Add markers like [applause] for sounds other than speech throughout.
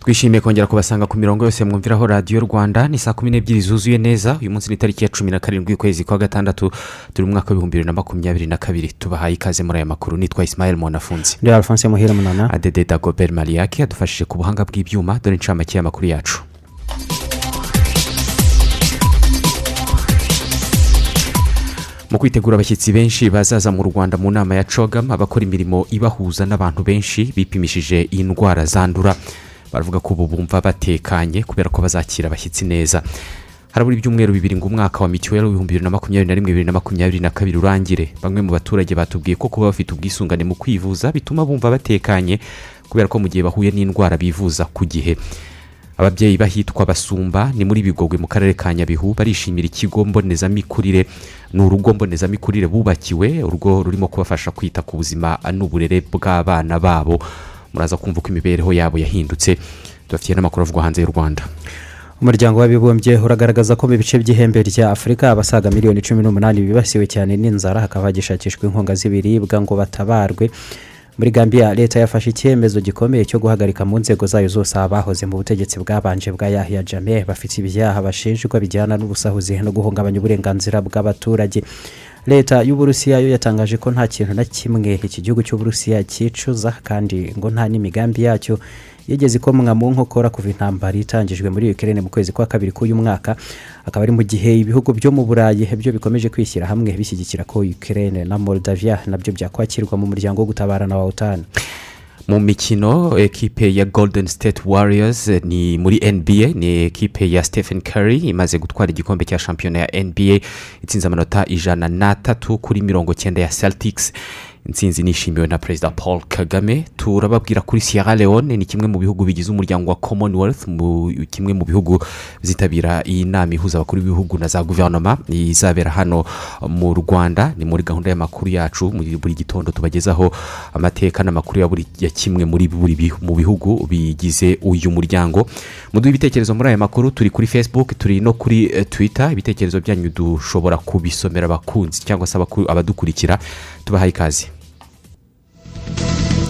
Twishimiye kongera kubasanga ku mirongo yose mwumviraho radiyo rwanda. Ni saa kumi n'ebyiri zuzuye neza. Uyu munsi ni itariki ya cumi na karindwi y'ukwezi kwa gatandatu. Turi mu mwaka w'ibihumbi bibiri na makumyabiri na kabiri. Tubahaye ikaze muri aya makuru. Nitwa isimayeli munafunzi ndi alphonse muhire munana. Adede dagobert mariyake yadufashije ku buhanga bw'ibyuma. Dore inshamake y'amakuru yacu. Mu kwitegura abashyitsi benshi bazaza mu rwanda mu nama ya cogam abakora imirimo ibahuza n'abantu benshi bipimishije indwara zandura. Baravuga ko ubu bumva batekanye kubera ko bazakira abashyitsi neza. Harabura ibyumweru bibiri ngo umwaka wa mituweli w'ibihumbi bibiri na makumyabiri na rimwe bibiri na makumyabiri na kabiri urangire. Bamwe mu baturage batubwiye ko kuba bafite ubwisungane mu kwivuza bituma bumva batekanye kubera ko mu gihe bahuye n'indwara bivuza ku gihe. Ababyeyi bahitwa basumba ni muri bigogwe mu karere ka nyabihu barishimira ikigo mbonezamikurire. Ni urugo mbonezamikurire bubakiwe urugo rurimo kubafasha kwita ku buzima n'uburere bw'abana babo. Muraza kumva uko imibereho yabo yahindutse. Tubafitiye n'amakuru avugwa hanze y'u rwanda. Umuryango w'abibumbye uragaragaza ko mu bice by'ihembe rya afurika abasaga miliyoni cumi n'umunani bibasiwe cyane n'inzara. Hakaba hagishakishwa inkunga z'ibiribwa ngo batabarwe. Muri gambia leta yafashe icyemezo gikomeye cyo guhagarika mu nzego zayo zose abahoze mu butegetsi bwabanje bwa yahiya jame bafite ibyaha bashinjwa bijyana n'ubusahuzi no guhungabanya uburenganzira bw'abaturage. Leta y'uburusiya yo yatangaje ko nta kintu na kimwe iki gihugu cy'uburusiya cyicuza kandi ngo nta n'imigambi yacyo yigeze ikomwa mu nkokora kuva intambara itangijwe muri ukirere mu kwezi kwa kabiri k'uyu mwaka akaba ari mu gihe ibihugu byo mu burayi byo bikomeje kwishyira hamwe bishyigikira ko ukirere na moldavia na byo byakwakirwa mu muryango wo gutabarana wa otani mu mikino ekipe ya golden state warriors ni muri nba ni ekipe ya stephen curry imaze gutwara igikombe cya shampiyona ya nba itsinze amanota ijana n'atatu kuri mirongo cyenda ya celtics. Intsinzi nishimiwe na perezida paul kagame. Turababwira kuri sierra leone ni kimwe mu bihugu bigize umuryango wa commonwealth kimwe mu bihugu bizitabira iyi nama ihuza abakuru b'ibihugu na za guverinoma izabera hano mu rwanda. Ni muri gahunda y'amakuru yacu buri gitondo tubagezaho amateka n'amakuru ya buri ya kimwe muri buri mu bihugu bigize uyu muryango. Muduhe ibitekerezo muri aya makuru turi kuri facebook turi no kuri uh, twitter. Ibitekerezo byanyu dushobora kubisomera abakunzi cyangwa se abadukurikira. Tubahaye ikaze.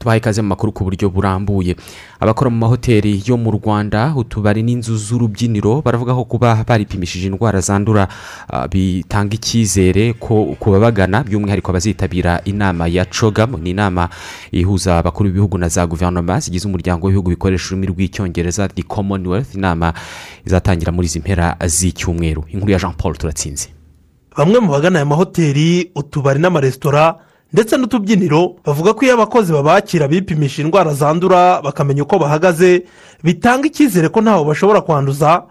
Tubaha ikaze mu makuru ku buryo burambuye. Abakora mu mahoteli yo mu rwanda utubari n'inzu z'urubyiniro baravuga ko kuba baripimishije indwara zandura bitanga icyizere ko ku babagana by'umwihariko abazitabira inama ya cogam ni inama ihuza abakuru b'ibihugu na za guverinoma zigize umuryango w'ibihugu bikoresha ururimi rw'icyongereza the commonwealth. Inama izatangira muri izi mpera z'icyumweru. Inkuru ya jean paul turatsinze bamwe mu bagana aya mahoteli utubari n'amaresitora ndetse n'utubyiniro bavuga ko iyo abakozi babakira bipimisha indwara zandura bakamenya uko bahagaze bitanga icyizere ko ntaho bashobora kwanduza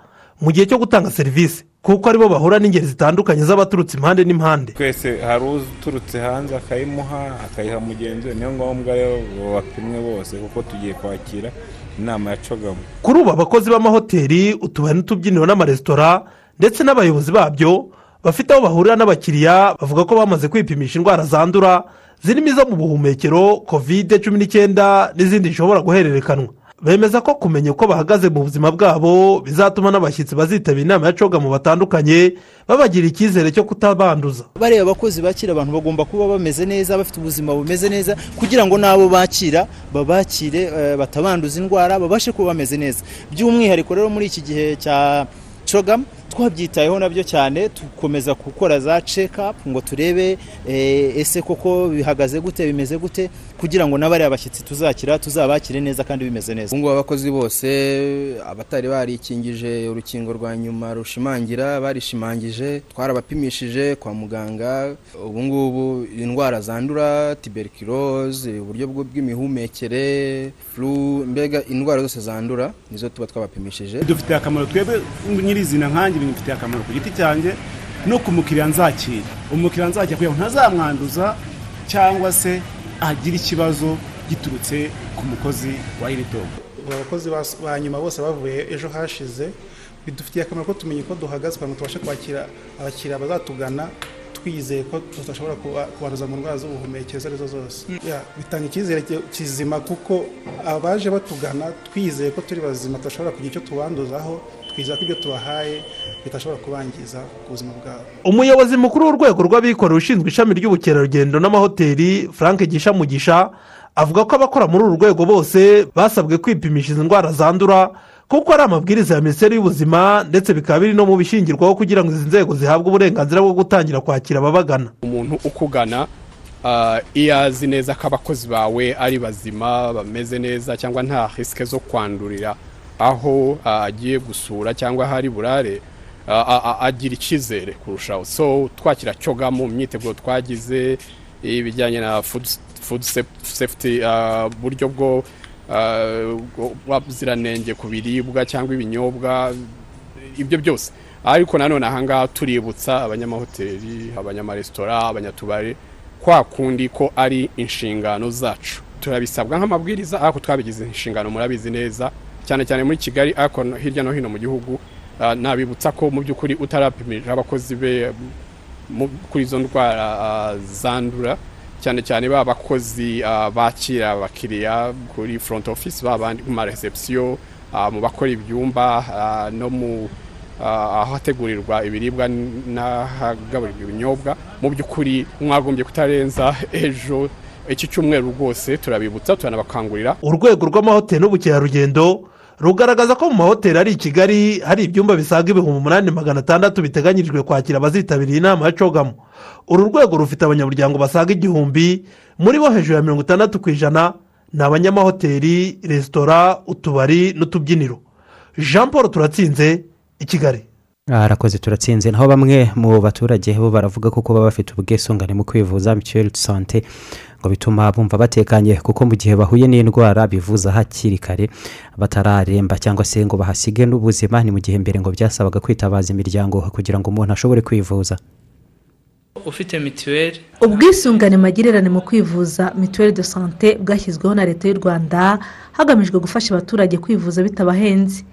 mu gihe cyo gutanga serivisi. Kuko ari bo bahura n'ingeri zitandukanye z'abaturutse impande n'impande. Twese hari uturutse hanze akayimuha akayiha mugenzi we. Niyo ngombwa rero bapimwe bose kuko tugiye kwakira inama ya cogamo kuri ubu abakozi b'amahoteli utubari n'utubyiniro n'amaresitora ndetse n'abayobozi babyo bafite aho bahurira n'abakiriya bavuga ko bamaze kwipimisha indwara zandura zirimo izo mu buhumekero kovide cumi n'icyenda n'izindi zishobora guhererekanwa. Bemeza ko kumenya uko bahagaze mu buzima bwabo bizatuma n'abashyitsi bazitabira inama ya cogamu batandukanye babagira icyizere cyo kutabanduza. Bariya abakozi bakira abantu bagomba kuba bameze neza bafite ubuzima bumeze neza kugira ngo n'abo bakira babakire batabanduza indwara babashe kuba bameze neza. By'umwihariko rero muri iki gihe cya cogamu twabyitayeho na byo cyane dukomeza gukora za cekapu ngo turebe eh, ese koko bihagaze gute bimeze gute? Kugira ngo n'abariya bashyitsi tuzakira tuzabakire neza kandi bimeze neza. Ubu ngubu abakozi bose abatari barikingije urukingo rwa nyuma rushimangira barishimangije twarabapimishije kwa muganga. Ubu ngubu indwara zandura tuberculose uburyo bwo- bw'imihumekere flu mbega indwara zose zandura nizo tuba twabapimishije. Dufitiye akamaro twebwe nyirizina nkanjye bimufitiye akamaro ku giti cyanjye no ku mukiriya nzakira. Umukiriya nzakira kugira ngo ntazamwanduza cyangwa se agire ikibazo giturutse ku mukozi wa iri togo abakozi ba nyuma bose bavuye ejo hashize bidufitiye akamaro ko tumenye ko duhagaze kugira ngo tubashe kwakira abakiriya bazatugana twizeye ko tudashobora kuba- kubanduza mu ndwara z'ubuhumekero izo ari zo zose. Ya, bitanga icyizere ki- kizima kuko abaje batugana twizeye ko turi bazima tudashobora kugira icyo tubanduzaho twizera ko ibyo tubahaye bitashobora kubangiza ku buzima bwabo. Umuyobozi mukuru w'urwego rw'abikorera ushinzwe ishami ry'ubukerarugendo n'amahoteli frank gishamugisha avuga ko abakora muri uru rwego bose basabwe kwipimisha izi ndwara zandura kuko ari amabwiriza ya minisiteri y'ubuzima ndetse bikaba biri no mu bishingirwaho kugira ngo izi nzego zihabwe uburenganzira bwo gutangira kwakira ababagana. Umuntu ukugana ah, iyo azi neza ko abakozi bawe ari bazima bameze neza cyangwa nta risike zo kwandurira aho ah, agiye gusura cyangwa aho ari burare agira icyizere kurushaho so twakira cyoga mu myiteguro twagize ibijyanye na food, food saf- safety buryo bwo ah, bwo- buziranenge ku biribwa cyangwa ibinyobwa ibyo byose. Ariko nanone ahangaha tuributsa abanyamahoteli abanyamaresitora abanyatubare kwa kundi ko ari inshingano zacu. Turabisabwa nk'amabwiriza ariko twabigize inshingano murabizi neza. Cyane cyane muri kigali ariko no- hirya no hino mu gihugu ah, nabibutsa ko mu by'ukuri utarapimirije abakozi be mu- kuri izo ndwara ah, zandura. Cyane cyane ba bakozi ah, bakira abakiriya kuri front office babandi mu mareception ah, mu bakora ibyumba ah, no mu ah, ahategurirwa ibiribwa n'ahagaburirwa ibinyobwa. Mu by'ukuri mwagombye kutarenza ejo iki cyumweru rwose turabibutsa turanabakangurira urwego rw'amahoteli n'ubukerarugendo rugaragaza ko mu mahoteli ari i kigali hari ibyumba bisaga ibihumbi umunani magana atandatu biteganyijwe kwakira abazitabiriye inama ya cogamo. Uru rwego rufite abanyamuryango basaga igihumbi muri bo hejuru ya mirongo itandatu ku ijana ni abanyamahoteli resitora utubari n'utubyiniro. Jean paul turatsinze i kigali. Arakoze turatsinze. Naho bamwe mu baturage bo baravuga ko kuba bafite ubwisungane mu kwivuza mituweli sante ngo bituma bumva batekanye kuko mu gihe bahuye n'indwara bivuza hakiri kare batararemba cyangwa se ngo bahasige n'ubuzima ni mu gihe mbere ngo byasabaga kwitabaza imiryango kugira ngo umuntu ashobore kwivuza. Ufite mituweli ubwisungane magirirane mu kwivuza mituweli de sante bwashyizweho na leta y'u rwanda hagamijwe gufasha abaturage kwivuza bitabahenze.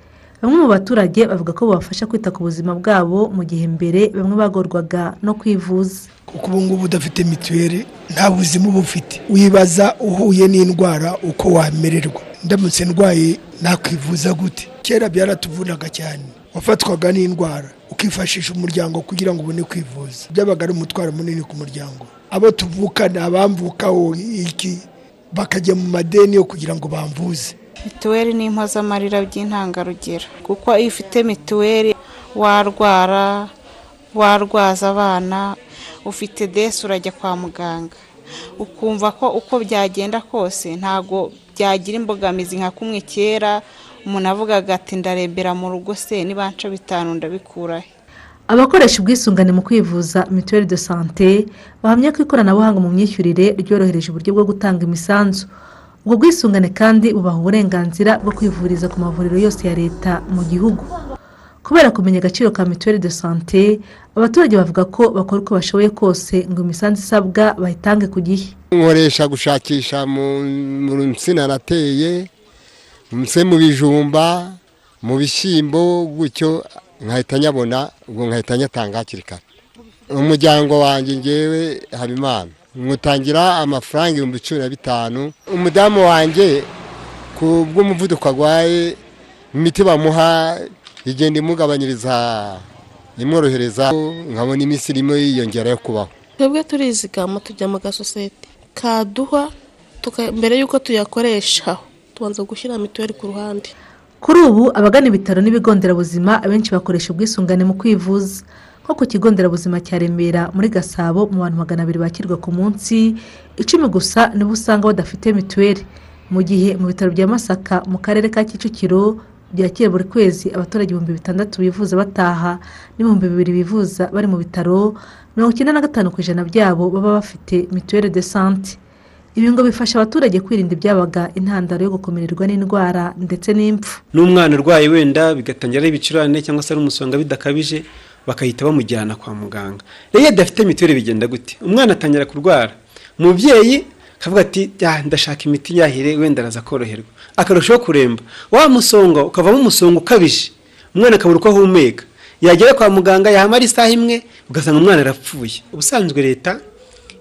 Bamwe mu baturage bavuga ko bubafasha kwita ku buzima bwabo mu gihe mbere bamwe bagorwaga no kwivuza. Kuko ubu ngubu udafite mituweli nta buzima uba ufite. Wibaza uhuye n'indwara uko wamererwa. Ndamutse ndwaye nakwivuza gute? Kera byaratuvunaga cyane. Wafatwaga n'indwara ukifashisha umuryango kugira ngo ubone kwivuza. Byabaga ari umutwaro munini ku muryango. Abo tuvukana abamvukaho iki bakajya mu madeni yo kugira ngo bamvuze. Mituweli ni impozamarira by'intangarugero. Kuko iyo ufite mituweli warwara warwaza abana ufite desi urajya kwa muganga. Ukumva ko uko byagenda kose ntabwo byagira imbogamizi nka kumwe kera umuntu avugaga ati ndarebera mu rugo se nibanca bitanu ndabikurahe? Abakoresha ubwisungane mu kwivuza mituweli de sante bahamya ko ikoranabuhanga mu myishyurire ryorohereje uburyo bwo gutanga imisanzu. Ubwo bwisungane kandi bubaha uburenganzira bwo kwivuriza ku mavuriro yose ya leta mu gihugu. Kubera kumenya agaciro ka mituweli de sante abaturage bavuga ko bakora uko bashoboye kose ngo imisanzu isabwa bayitange ku gihe. Nkoresha gushakisha mu nsina nateye se mu bijumba mu bishyimbo gutyo nkahita nyabona ubwo nkahita nyatanga hakiri kare. Umuryango wanjye ngewe habimana. Nkutangira amafaranga ibihumbi cumi na bitanu. Umudamu wanjye ku bw'umuvuduko arwaye imiti bamuha igenda imugabanyiriza imworohereza nkabona iminsi irimo yiyongera yo kubaho. Twebwe turizigama tujya mu gasosiyete kaduha mbere y'uko tuyakoresha tubanza gushyira mituweli ku ruhande. Kuri ubu abagana ibitaro n'ibigo nderabuzima abenshi bakoresha ubwisungane mu kwivuza. Nko ku kigo nderabuzima cya remera muri gasabo mu bantu magana abiri bakirwa ku munsi icumi gusa nibo usanga badafite mituweli. Mu gihe mu bitaro bya masaka mu karere ka kicukiro byakira buri kwezi abaturage ibihumbi bitandatu bivuza bataha n'ibihumbi bibiri bivuza bari mu bitaro mirongo icyenda na gatanu ku ijana byabo baba bafite mituweli de sante ibi ngo bifasha abaturage kwirinda ibyabaga intandaro yo gukomererwa n'indwara ndetse n'impfu. N'umwana urwaye wenda bigatangira ari ibicurane cyangwa se ari umusonga bidakabije bakahita bamujyana kwa muganga. Rero iyo adafite mituweli bigenda gute? Umwana atangira kurwara. Umubyeyi akavuga ati "Ya, ndashaka imiti yahire wenda araza koroherwa. Akarushaho kuremba. Wa musonga ukavamo umusonga ukabije. Umwana akabura uko ahumeka. Yagera kwa muganga yahamara isaha imwe ugasanga umwana arapfuye. Ubusanzwe leta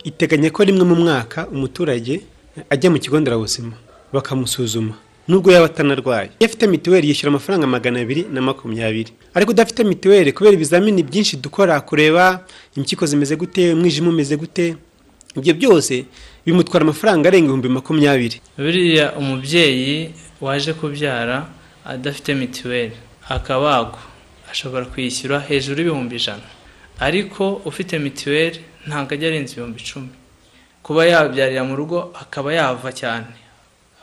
iteganya ko rimwe mu mwaka umuturage ajya mu kigo nderabuzima bakamusuzuma. Nubwo yaba atanarwaye. Iyo afite mituweli yishyura amafaranga magana abiri na makumyabiri. Ariko udafite mituweli kubera ibizamini byinshi dukora kureba impyiko zimeze gute umwijima umeze gute ibyo byose bimutwara amafaranga arenga ibihumbi makumyabiri. Buriya umubyeyi waje kubyara adafite mituweli akabagwa ashobora kwishyura hejuru y'ibihumbi ijana. Ariko ufite mituweli ntabwo ajya arenza ibihumbi icumi. Kuba yabyarira mu rugo akaba yava cyane.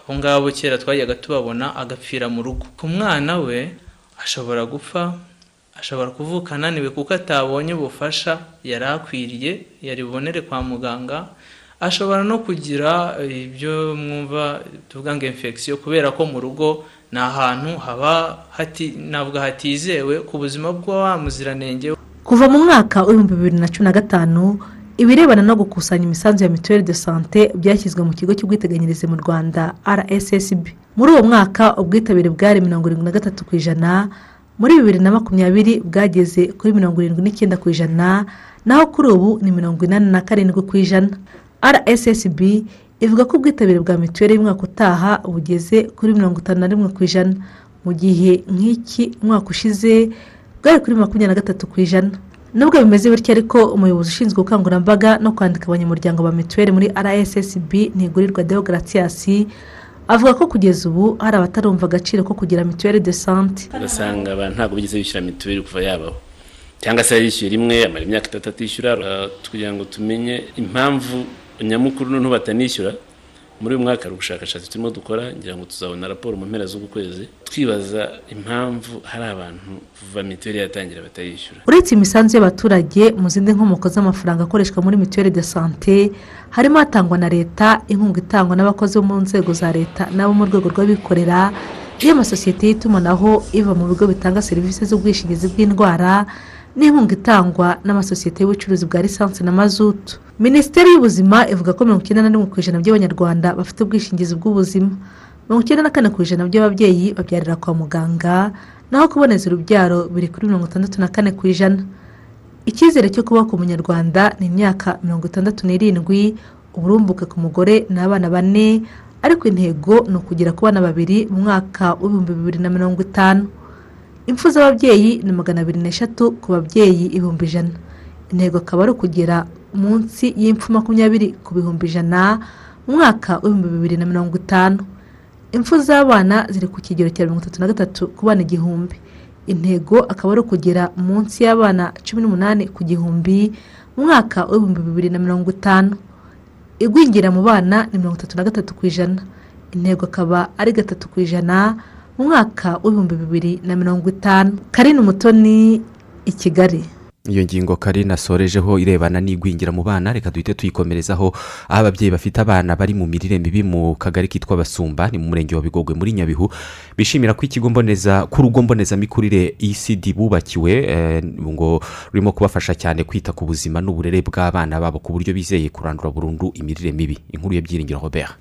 Abo ngabo kera twajyaga tubabona agapfira mu rugo. Ku mwana we ashobora gupfa ashobora kuvuka ananiwe kuko atabonye ubufasha yari akwiriye yari bubonere kwa muganga ashobora no kugira ibyo mwumva tuvuga ngo infection kubera ko mu rugo ni ahantu haba navuga hatizewe ku buzima bwa wa muziranenge kuva mu mwaka w'ibihumbi bibiri na cumi na gatanu ibirebana no gukusanya imisanzu ya mituweli de sante byashyizwe mu kigo cy'ubwiteganyirize mu rwanda rssb muri uwo mwaka ubwitabire bwari mirongo irindwi na gatatu ku ijana muri bibiri na makumyabiri bwageze kuri mirongo irindwi n'icyenda ku ijana naho kuri ubu ni mirongo inani na karindwi ku ijana. Rssb ivuga ko ubwitabire bwa mituweli y'umwaka utaha bugeze kuri mirongo itanu na rimwe ku ijana. Mu gihe nk'iki umwaka ushize bwari kuri makumyabiri na gatatu ku ijana. Nubwo bimeze bityo ariko umuyobozi ushinzwe ubukangurambaga no kwandika abanyamuryango ba mituweli muri rssb ntigurirwa deo gratias avuga ko kugeza ubu hari abatarumva agaciro ko kugira mituweli de sante ugasanga abantu ntabwo bigeze bishyura mituweli kuva yabaho. Cyangwa se yishyuye rimwe amara imyaka itatu atishyura kugira ngo tumenye impamvu nyamukuru noneho batanishyura muri uyu mwaka hari ubushakashatsi turimo dukora ngira ngo tuzabona raporo mu mpera z'uku kwezi twibaza impamvu hari abantu kuva mituweli yatangira batayishyura. Uretse imisanzu y'abaturage mu zindi nkomoko z'amafaranga akoreshwa muri mituweli de sante harimo hatangwa na leta inkunga itangwa n'abakozi bo mu nzego za leta n'abo mu rwego rw'abikorera iyo amasosiyete y'itumanaho iva mu bigo bitanga serivisi z'ubwishingizi bw'indwara n'inkunga itangwa n'amasosiyete y'ubucuruzi bwa lisansi na mazutu. Minisiteri y'ubuzima ivuga ko mirongo icyenda na rimwe ku ijana by'abanyarwanda bafite ubwishingizi bw'ubuzima. Mirongo icyenda na kane ku ijana by'ababyeyi babyarira kwa muganga naho kuboneza urubyaro biri kuri mirongo itandatu na kane ku ijana. Icyizere cyo kuba ku munyarwanda ni imyaka mirongo itandatu n'irindwi uburumbuke ku mugore ni abana bane ariko intego ni ukugera ku bana babiri mu mwaka w'ibihumbi bibiri na mirongo itanu. Impfu z'ababyeyi ni magana abiri n'eshatu ku babyeyi ibihumbi ijana. Intego akaba ari ukugera munsi y'impfu makumyabiri ku bihumbi ijana mu mwaka w'ibihumbi bibiri na mirongo itanu. Impfu z'abana ziri ku kigero cya mirongo itatu na gatatu ku bana igihumbi. Intego akaba ari ukugera munsi y'abana cumi n'umunani ku gihumbi mu mwaka w'ibihumbi bibiri na mirongo itanu. Igwingira mu bana ni mirongo itatu na gatatu ku ijana. Intego akaba ari gatatu ku ijana mu mwaka w'ibihumbi bibiri na mirongo itanu. Karine umutoni i kigali. Iyo ngingo karine asorejeho irebana n'igwingira mu bana reka duhite tuyikomerezaho. Aho ababyeyi bafite abana bari mu mirire mibi mu kagari kitwa basumba ni mu murenge wa bigogwe muri nyabihu. Bishimira ko ikigo mboneza k'urugo mbonezamikurire ecd bubakiwe ngo rurimo kubafasha cyane kwita ku buzima n'uburere bw'abana babo ku buryo bizeye kurandura burundu imirire mibi. Inkuru ya byiringiro robert.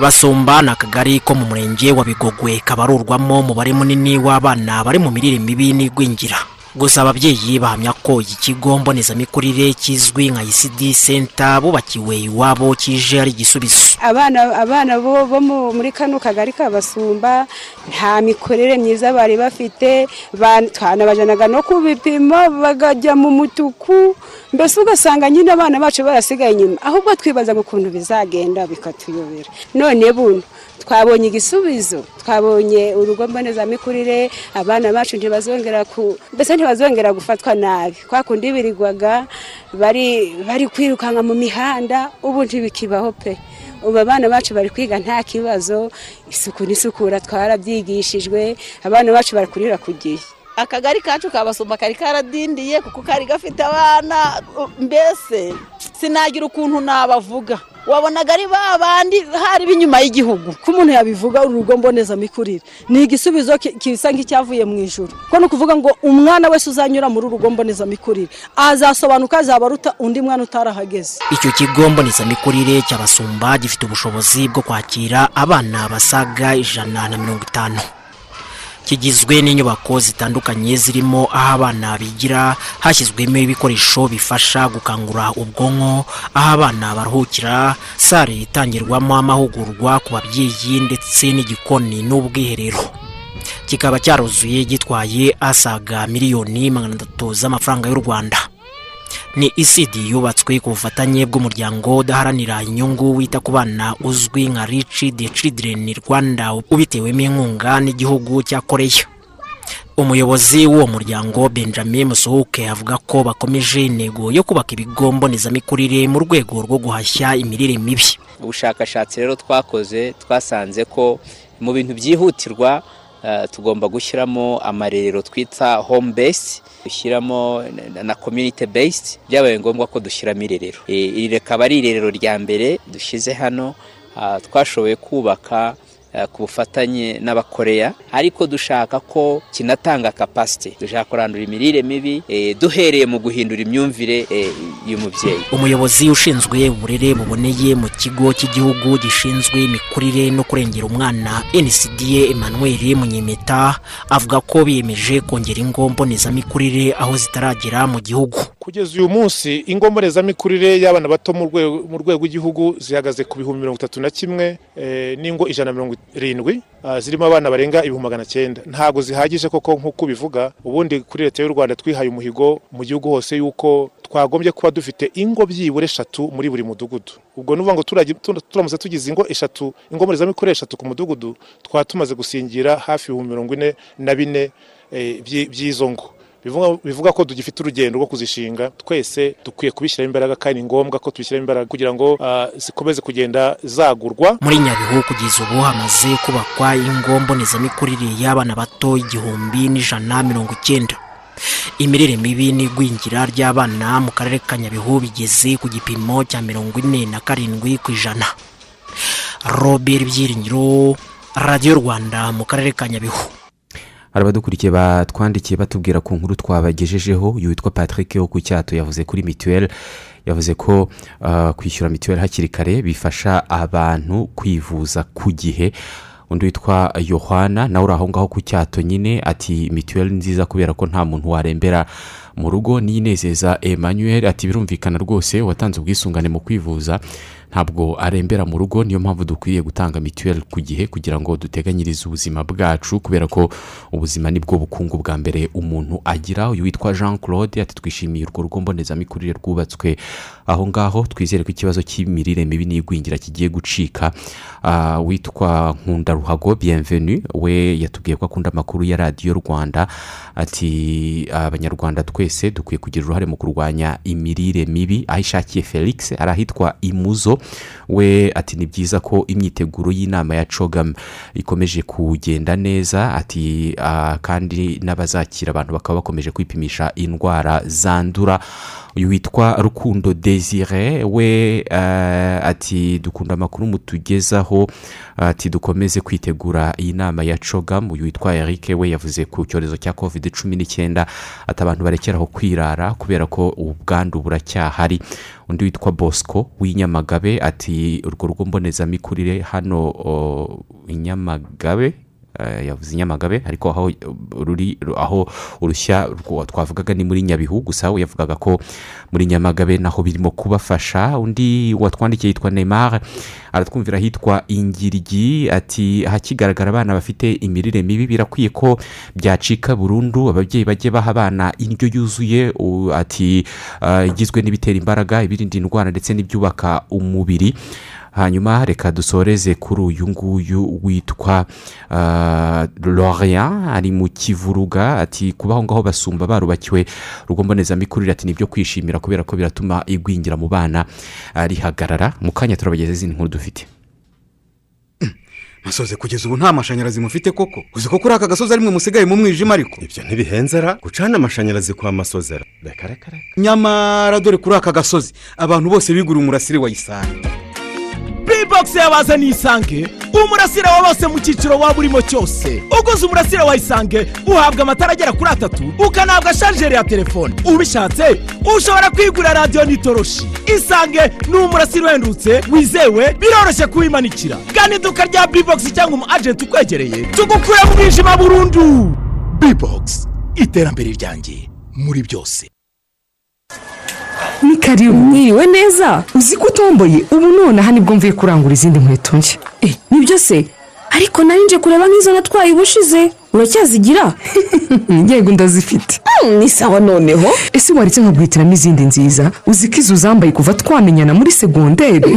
Basumba ni akagari ko mu murenge wa bigogwe kabarurwamo umubare munini w'abana bari mu mirire mibi n'igwingira. Gusa ababyeyi bahamya ko iki kigo mbonezamikurire kizwi nka isidi senta bubakiwe iwabo kije ari igisubizo. Abana abana bo bo mu- muri kano kagari kabasumba nta mikorere myiza bari bafite. Ba- twanabajanaga no ku bipimo bakajya mu mutuku. Mbese ugasanga nyine abana bacu barasigaye inyuma. Ahubwo twibaza ukuntu bizagenda bikatuyobera. None buno twabonye igisubizo twabonye urugo mbonezamikurire abana bacu ntibazongera ku mbese ntibazongera gufatwa nabi. Kwa kundi birirwaga bari bari kwirukanka mu mihanda ubu ntibikibaho pe. Ubu abana bacu bari kwiga nta kibazo isuku n'isukura twarabyigishijwe abana bacu bari kurira ku gihe. Akagari kacu kabasumba kari karadindiye kuko kari gafite abana mbese sinagira ukuntu nabavuga. Wabonaga ari ba bandi hari b'inyuma y'igihugu. Ko umuntu yabivuga uru rugo mbonezamikurire? Ni igisubizo gisa nk'icyavuye mu ijoro ko ni ukuvuga ngo umwana wese uzanyura muri uru rugo mbonezamikurire. Azasobanuka azaba aruta undi mwana utarahageze. Icyo kigo mbonezamikurire cy'abasumba gifite ubushobozi bwo kwakira abana basaga ijana na mirongo itanu. Kigizwe n'inyubako zitandukanye zirimo aho abana bigira hashyizwemo ibikoresho bifasha gukangura ubwonko aho abana baruhukira sare itangirwamo amahugurwa ku babyeyi ndetse n'igikoni n'ubwiherero. Kikaba cyaruzuye gitwaye asaga miliyoni magana atatu z'amafaranga y'u rwanda. Ni isidi yubatswe ku bufatanye bw'umuryango udaharanira inyungu wita ku bana uzwi nka rici de children rwanda ubitewemo inkunga n'igihugu cya koreya. Umuyobozi w'uwo muryango benjamin musuhuke avuga ko bakomeje intego yo kubaka ibigo mbonezamikurire mu rwego rwo guhashya imirire mibi. Ubushakashatsi rero twakoze twasanze ko mu bintu byihutirwa tugomba gushyiramo amarerero twita home base dushyiramo na- community based byabaye ngombwa ko dushyiramo irerero. Eh, iri rikaba ari irerero rya mbere dushyize hano. Ah, twashoboye kubaka eh, ku bufatanye n'abakoreya ariko dushaka ko kinatanga kapasite dushaka kurandura imirire mibi eh, duhereye mu guhindura imyumvire eh, y'umubyeyi. Umuyobozi ushinzwe uburere buboneye mu kigo cy'igihugu gishinzwe imikurire no kurengera umwana ncda emmanuel munyemeta avuga ko biyemeje kongera ingo mbonezamikurire aho zitaragera mu gihugu. Kugeza uyu munsi ingo mbonezamikurire y'abana bato mu rwego rw'igihugu zihagaze ku bihumbi mirongo itatu na kimwe eh, n'ingo ijana na mirongo irindwi ah, zirimo abana barenga ibihumbi magana cyenda. Ntabwo zihagije koko nk'uko ubivuga. Ubundi kuri leta y'u rwanda twihaye umuhigo mu gihugu hose y'uko twagombye kuba dufite ingo byibura eshatu muri buri mudugudu. Ubwo ni ukuvuga ngo turamutse tugize ingo eshatu ingo mbonezamikurire eshatu ku mudugudu twaba tumaze gusingira hafi ibihumbi mirongo ine na bine eh, by'i- by'izo ngo. Bivuga ko tugifite urugendo rwo kuzishinga twese dukwiye kubishyiramo imbaraga kandi ni ngombwa ko tubishyiramo imbaraga kugira ngo ah, zikomeze kugenda zagurwa. Muri nyabihu kugeza ubu hamaze kubakwa ingo mbonezamikurire y'abana bato igihumbi n'ijana mirongo icyenda. Imirire mibi n'igwingira ry'abana mu karere ka nyabihu bigeze ku gipimo cya mirongo ine na karindwi ku ijana. Robert byiringiro radiyo rwanda mu karere ka nyabihu. Hari abadukurikiye batwandikiye batubwira ku nkuru twabagejejeho witwa patrick wo ku cyato yavuze kuri mituweli yavuze ko ah, kwishyura mituweli hakiri kare bifasha abantu kwivuza ku gihe. Undi witwa yohana nawe uri aho ngaho ku cyato nyine ati mituweli nziza kubera ko nta muntu warembera mu rugo. Niyinezeza emmanuel ati birumvikana rwose watanze ubwisungane mu kwivuza. Ntabwo arembera mu rugo niyo mpamvu dukwiriye gutanga mituweli ku gihe kugira ngo duteganyirize ubuzima bwacu kubera ko ubuzima ni bwo bukungu bwa mbere umuntu agira. Uyu witwa jean claude ati twishimiye urwo rugo mbonezamikurire rwubatswe aho ngaho. Twizere ko ikibazo cy'imirire mibi n'igwingira kigiye gucika. Ah, witwa nkunda ruhago bienvenu we yatubwiye ko akunda amakuru ya radiyo rwanda. Ati abanyarwanda twese dukwiye kugira uruhare mu kurwanya imirire mibi. Aho ishakiye felix ari ahitwa imuzo. We ati ni byiza ko imyiteguro y'inama ya cogam ikomeje kugenda neza. Ati ah, kandi n'abazakira abantu bakaba bakomeje kwipimisha indwara zandura. Uyu witwa rukundo desire we eh, ati dukunda amakuru mutugezaho ati dukomeze kwitegura iyi nama ya cogam uyu witwa eric we yavuze ku cyorezo cya covid cumi n'icyenda ati abantu barekeraho kwirara kubera ko ubwandu buracyahari. Undi witwa bosco w'inyamagabe ati urwo rugo mbonezamikurire hano o, i nyamagabe eh, yavuze i nyamagabe ariko aho ruri aho urushya twavugaga ni muri nyabihu gusa we yavugaga ko muri nyamagabe naho birimo kubafasha. Undi watwandikiye yitwa neymar aratwumvira ahitwa ingirigi ati ahakigaragara abana bafite imirire mibi birakwiye ko byacika burundu ababyeyi bajye baha abana indyo yuzuye. Ati ah, igizwe n'ibitera imbaraga ibirinda indwara ndetse n'ibyubaka umubiri. Hanyuma reka dusoreze kuri uyu nguyu witwa ah, Lorient ari mu kivuruga. Ati kuba aho ngaho basumba barubakiwe urugo mbonezamikurire. Ati ni byo kwishimira kubera ko biratuma igwingira mu bana rihagarara mu kanya turabageza izindi nkuru dufite. Musoze kugeza ubu nta mashanyarazi mufite koko? Uzi ko kuri aka gasozi arimwe musigaye mu mwijima ariko. Ibyo ntibihenze ra? Gucana amashanyarazi kwa masozera reka reka reka. Nyamara dore kuri aka gasozi abantu bose biguriye umurasire wa isani. Bibogisi yabazaniye isange umurasire wa bose mu cyiciro waba urimo cyose. Uguze umurasire wa isange uhabwa amatara agera kuri atatu ukanahabwa sharijeri ya telefone. Ubishatse ushobora kwigurira radiyo n'itoroshi. Isange ni umurasire uhendutse wizewe biroroshye kuwimanikira. Gana iduka rya bibogisi cyangwa umu ajenti ukwegereye tugukure mu mwijima burundu. Bibogisi iterambere ryanjye muri byose. Ni karibu. Mwiriwe neza. Uzi ko utomboye ubu nonaha ni bwo mvuye kurangura izindi nkweto nshya. Nibyo se? Ariko nari nje kureba nk'izo natwaye ubushize. Uracyazigira? [laughs] Yego ndazifite. Ni sawa noneho. Ese waretse nkaguhitiramo izindi nziza? Uzi ko izo uzambaye kuva twamenyana muri segonderi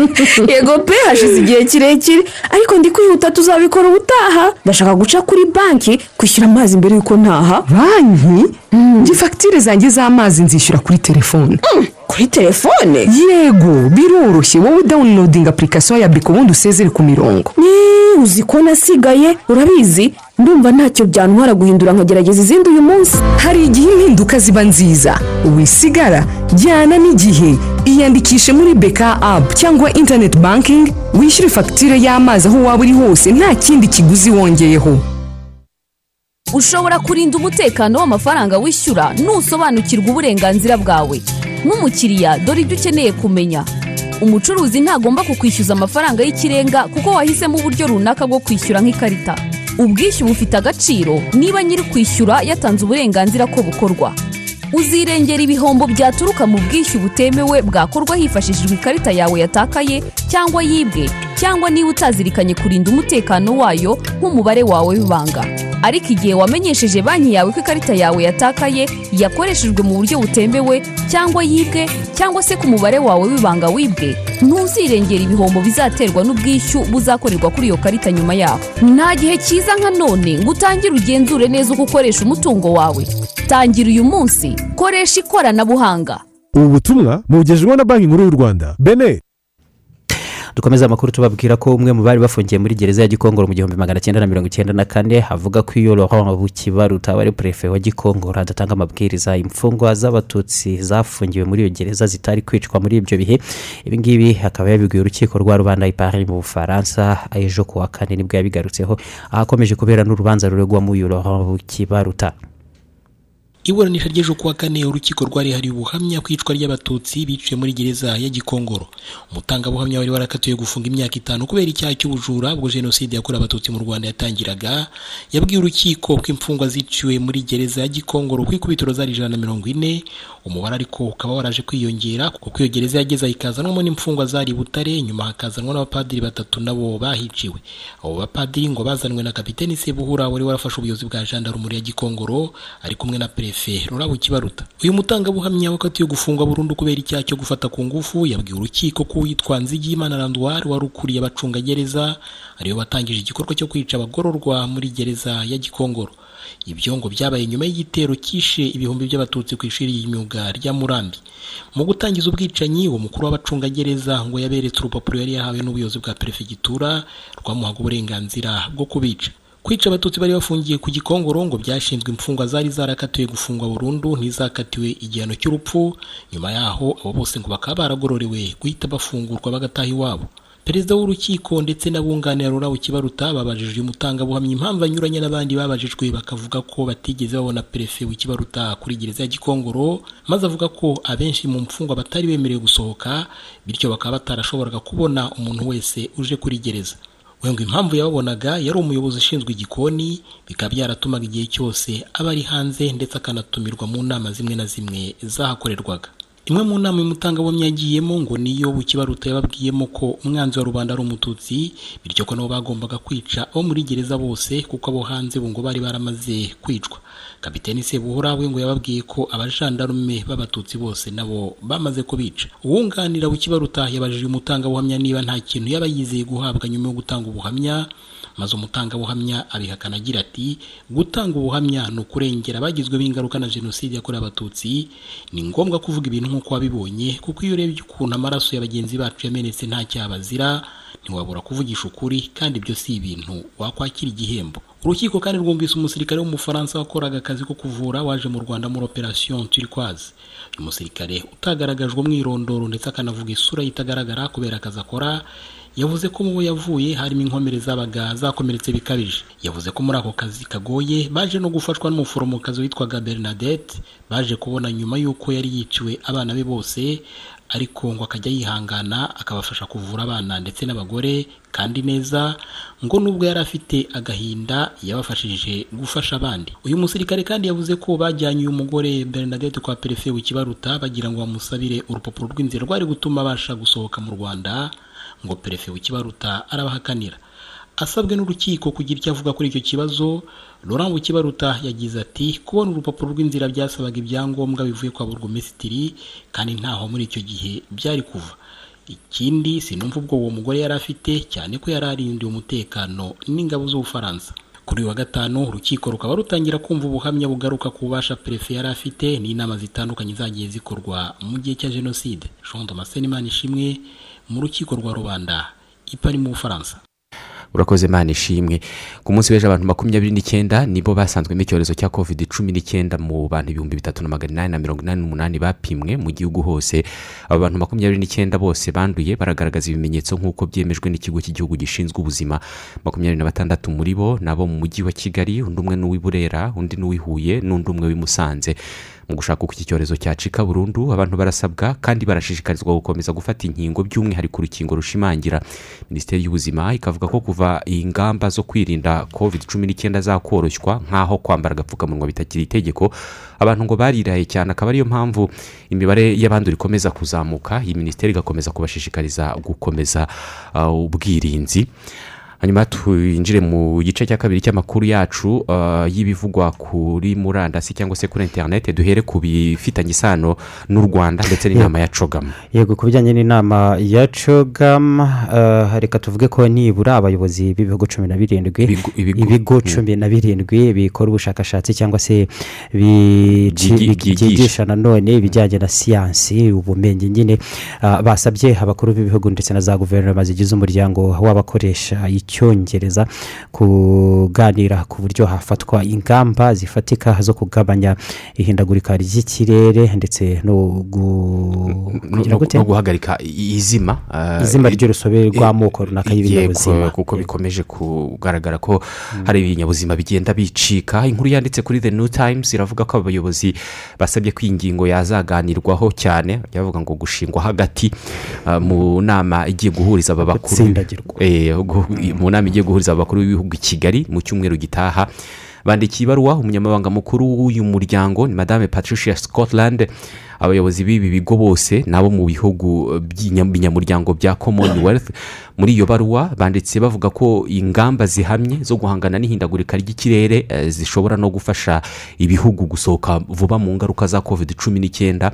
[laughs] yego pe hashize igihe kirekire. Ariko ndi kwihuta tuzabikora ubutaha. Ndashaka guca kuri banki kwishyura amazi mbere y'uko ntaha. Banki? Njye fagitire zanjye z'amazi nzishyura kuri telefone. Kuri telefone? Yego biroroshye. Wowe dawunilodinga apurikasiyo ya beko ubundi usezere ku mirongo. Uzi ko nasigaye? Urabizi? Ndumva ntacyo byantwara guhindura nkagerageza izindi uyu munsi. Hari igihe impinduka ziba nziza. Wisigara jyana n'igihe. Iyandikishe muri beka apu cyangwa interineti bankingi wishyure fagitire y'amazi aho waba uri hose. Nta kindi kiguzi wongeyeho. Ushobora kurinda umutekano w'amafaranga wishyura nusobanukirwa uburenganzira bwawe. Nk'umukiriya dore ibyo ukeneye kumenya. Umucuruzi ntagomba kukwishyuza amafaranga y'ikirenga kuko wahisemo uburyo runaka bwo kwishyura nk'ikarita. Ubwishyu bufite agaciro niba nyiri kwishyura yatanze uburenganzira ko bukorwa. Uzirengera ibihombo byaturuka mu bwishyu butemewe bwakorwa hifashishijwe ikarita yawe yatakaye cyangwa yibwe. Cyangwa niba utazirikanye kurinda umutekano wayo nk'umubare wawe w'ibanga. Ariko igihe wamenyesheje banki yawe ko ikarita yawe yatakaye yakoreshejwe mu buryo butemewe cyangwa yibwe cyangwa se ku mubare wawe w'ibanga wibwe ntuzirengera ibihombo bizaterwa n'ubwishyu buzakorerwa kuri iyo karita nyuma yaho. Nta gihe cyiza nka none ngo utangire ugenzure neza uko ukoresha umutungo wawe. Tangira uyu munsi koresha ikoranabuhanga. Ubu butumwa bugejejweho na banki nkuru y'u rwanda bene dukomeza amakuru tubabwira ko umwe mu bari bafungiye muri gereza ya gikongoro mu gihumbi magana cyenda na mirongo icyenda na kane avuga ko iyo laurent bukibaruta wari perefe wa gikongoro adatanga amabwiriza imfungwa z'abatutsi zafungiwe muri iyo gereza zitari kwicwa muri ibyo bihe. Ibi ngibi akaba yabibwiye urukiko rwa rubanda ipari mu bufaransa ejo ku wa kane ni bwo yabigarutseho ahakomeje kubera n'urubanza ruregwamo uyu laurent bukibaruta iburanisha ry'ejo kuwa kane urukiko rwari hari ubuhamya ku icwa ry'abatutsi biciwe muri gereza ya gikongoro. Umutangabuhamya wari warakatiwe gufunga imyaka itanu kubera icyaha cy'ubujura bwo jenoside yakorewe abatutsi mu rwanda yatangiraga yabwiye urukiko ko imfungwa ziciwe muri gereza ya gikongoro ku ikubitiro zari ijana na mirongo ine. Umubare ariko ukaba waraje kwiyongera kuko iyo gereza yageze ikazanwamo n'imfungwa zari butare nyuma hakazanwa n'abapadiri batatu nabo bahiciwe. Abo bapadiri ngo bazanwe na kapiteni sebuhura wari warafashe ubuyobozi bwa jandarumuri ya gikongoro ari kumwe na perefe rurabo kibaruta uyu mutangabuhamya wakatiwe gufungwa burundu kubera icyaha cyo gufata ku ngufu yabwiye urukiko ko uwitwa nzigiyimana randuwari wari ukuriye abacungagereza ari we watangije igikorwa cyo kwica abagororwa muri gereza ya gikongoro. Ibyo ngo byabaye nyuma y'igitero cyishe ibihumbi by'abatutsi ku ishuri ry'imyuga rya murambi. Mu gutangiza ubwicanyi uwo mukuru w'abacungagereza ngo yaberetse urupapuro yari yahawe n'ubuyobozi bwa perefegitura rwamuhaga uburenganzira bwo kubica. Kwica abatutsi bari bafungiye ku gikongoro ngo byashinzwe imfungwa zari zarakatiwe gufungwa burundu ntizakatiwe igihano cy'urupfu nyuma yaho abo bose ngo bakaba baragororewe guhita bafungurwa bagataha iwabo. Perezida w'urukiko ndetse n'abunganira rurabo kibaruta babajije uyu mutangabuhamya impamvu anyuranye n'abandi babajijwe bakavuga ko batigeze babona perefe w'ikibaruta kuri gereza ya gikongoro maze avuga ko abenshi mu mfungwa batari bemerewe gusohoka bityo bakaba batarashoboraga kubona umuntu wese uje kuri gereza. We ngo impamvu yababonaga yari umuyobozi ushinzwe igikoni bikaba byaratumaga igihe cyose aba ari hanze ndetse akanatumirwa mu nama zimwe na zimwe zahakorerwaga. Imwe mu nama uyu mutangabuhamya yagiyemo ngo niyo bukibaruta yababwiyemo ko umwanzi wa rubanda ari umututsi bityo ko nabo bagombaga kwica abo muri gereza bose kuko abo hanze ngo bari baramaze kwicwa. Kapiteni sebuhura we ngo yababwiye ko abajandarume b'abatutsi bose nabo bamaze kubica. Uwunganira bukibaruta yabajije umutangabuhamya niba nta kintu yaba yizeye guhabwa nyuma yo gutanga ubuhamya maze umutangabuhamya abihakana agira ati gutanga ubuhamya ni ukurengera abagizweho ingaruka na jenoside yakorewe abatutsi. Ni ngombwa kuvuga ibintu nk'uko wabibonye kuko iyo urebye ukuntu amaraso ya bagenzi bacu yamenetse nta cyabazira ntiwabura kuvugisha ukuri kandi ibyo si ibintu wakwakira igihembo. Urukiko kandi rwumvise umusirikare w'umufaransa wakoraga akazi ko kuvura waje mu rwanda muri operation turquoise. Uyu musirikare utagaragajwe umwirondoro ndetse akanavuga isura itagaragara kubera akazi akora. Yavuze ko mu bo yavuye harimo inkomere zabaga zakomeretse bikabije. Yavuze ko muri ako kazi kagoye baje no gufashwa n'umuforomokazi witwaga bernadette baje kubona nyuma y'uko yari yiciwe abana be bose. Ariko ngo akajya yihangana akabafasha kuvura abana ndetse n'abagore kandi neza ngo nubwo yari afite agahinda yabafashije gufasha abandi. Uyu musirikare kandi yavuze ko bajyanye uyu mugore bernadette kwa perefe w'ikibaruta bagira ngo bamusabire urupapuro rw'inzira rwari gutuma abasha gusohoka mu rwanda ngo perefe w'ikibaruta arabahakanira. Asabwe n'urukiko kugira icyo avuga kuri icyo kibazo laurent bukibaruta yagize ati kubona urupapuro rw'inzira byasabaga ibyangombwa bivuye kwa burugumesitiri kandi ntaho muri icyo gihe byari kuva. Ikindi sinumva ubwo uwo mugore yari afite cyane ko yari arindiwe umutekano n'ingabo z'ubufaransa. Kuri uyu wa gatanu urukiko rukaba rutangira kumva ubuhamya bugaruka ku bubasha perefe yari afite n'inama zitandukanye zagiye zikorwa mu gihe cya jenoside. Jean damascene imana ishimwe mu rukiko rwa rubanda ipari mu bufaransa. Urakoze imana ishimwe. Ku munsi w'ejo abantu makumyabiri n'icyenda nibo basanzwemo icyorezo cya covid cumi n'icyenda mu bantu ibihumbi bitatu na magana inani na mirongo inani n'umunani bapimwe mu gihugu hose. Abo bantu makumyabiri n'icyenda bose banduye baragaragaza ibimenyetso nk'uko byemejwe n'ikigo cy'igihugu gishinzwe ubuzima. Makumyabiri na batandatu muri bo ni abo mu mujyi wa kigali undi umwe n'uw'i burera undi n'uw'i huye n'undi umwe w'i musanze. Mu gushaka uko iki cyorezo cyacika burundu abantu barasabwa kandi barashishikarizwa gukomeza gufata inkingo by'umwihariko urukingo rushimangira. Minisiteri y'ubuzima ikavuga ko kuva ingamba zo kwirinda covid cumi n'icyenda zakoroshywa nk'aho kwambara agapfukamunwa bitakiri itegeko abantu ngo bariraye cyane akaba ariyo mpamvu imibare y'abandura ikomeza kuzamuka. Iyi minisiteri igakomeza kubashishikariza gukomeza uh, ubwirinzi. Hanyuma twinjire mu gice cya kabiri cy'amakuru yacu uh, y'ibivugwa kuri murandasi cyangwa se kuri interineti duhere ku bifitanye isano n'u rwanda ndetse n'inama ya cogama yego ku bijyanye n'inama ya cogama uh, reka tuvuge ko nibura abayobozi b'ibihugu cumi na birindwi ibigo cumi na birindwi bikora ubushakashatsi cyangwa se byigisha nanone ibijyanye na siyansi ubumenyi nyine. Uh, basabye abakuru b'ibihugu ndetse na za guverinoma zigize umuryango w'abakoresha icyongereza kuganira ku buryo hafatwa ingamba zifatika zo kugabanya ihindagurika ry'ikirere ndetse no guhagarika izima izima ry'urusobe rw'amoko runaka y'ibinyabuzima kuko bikomeje kugaragara ko hari ibinyabuzima bigenda bicika. Inkuru yanditse kuri the new times iravuga ko abayobozi basabye ko iyi ngingo yazaganirwaho cyane bavuga ngo gushingwa hagati mu nama igiye guhuriza aba bakuru. Mu nama igiye guhuriza abakuru b'ibihugu i kigali mu cyumweru gitaha bandikiye ibaruwa umunyamabanga mukuru w'uyu muryango ni madame patricia scotland. Abayobozi b'ibi bigo bose nabo mu bihugu binyamuryango bya commonwealth muri iyo baruwa banditse bavuga ko ingamba zihamye zo guhangana n'ihindagurika ry'ikirere zishobora no gufasha ibihugu gusohoka vuba mu ngaruka za covid cumi n'icyenda.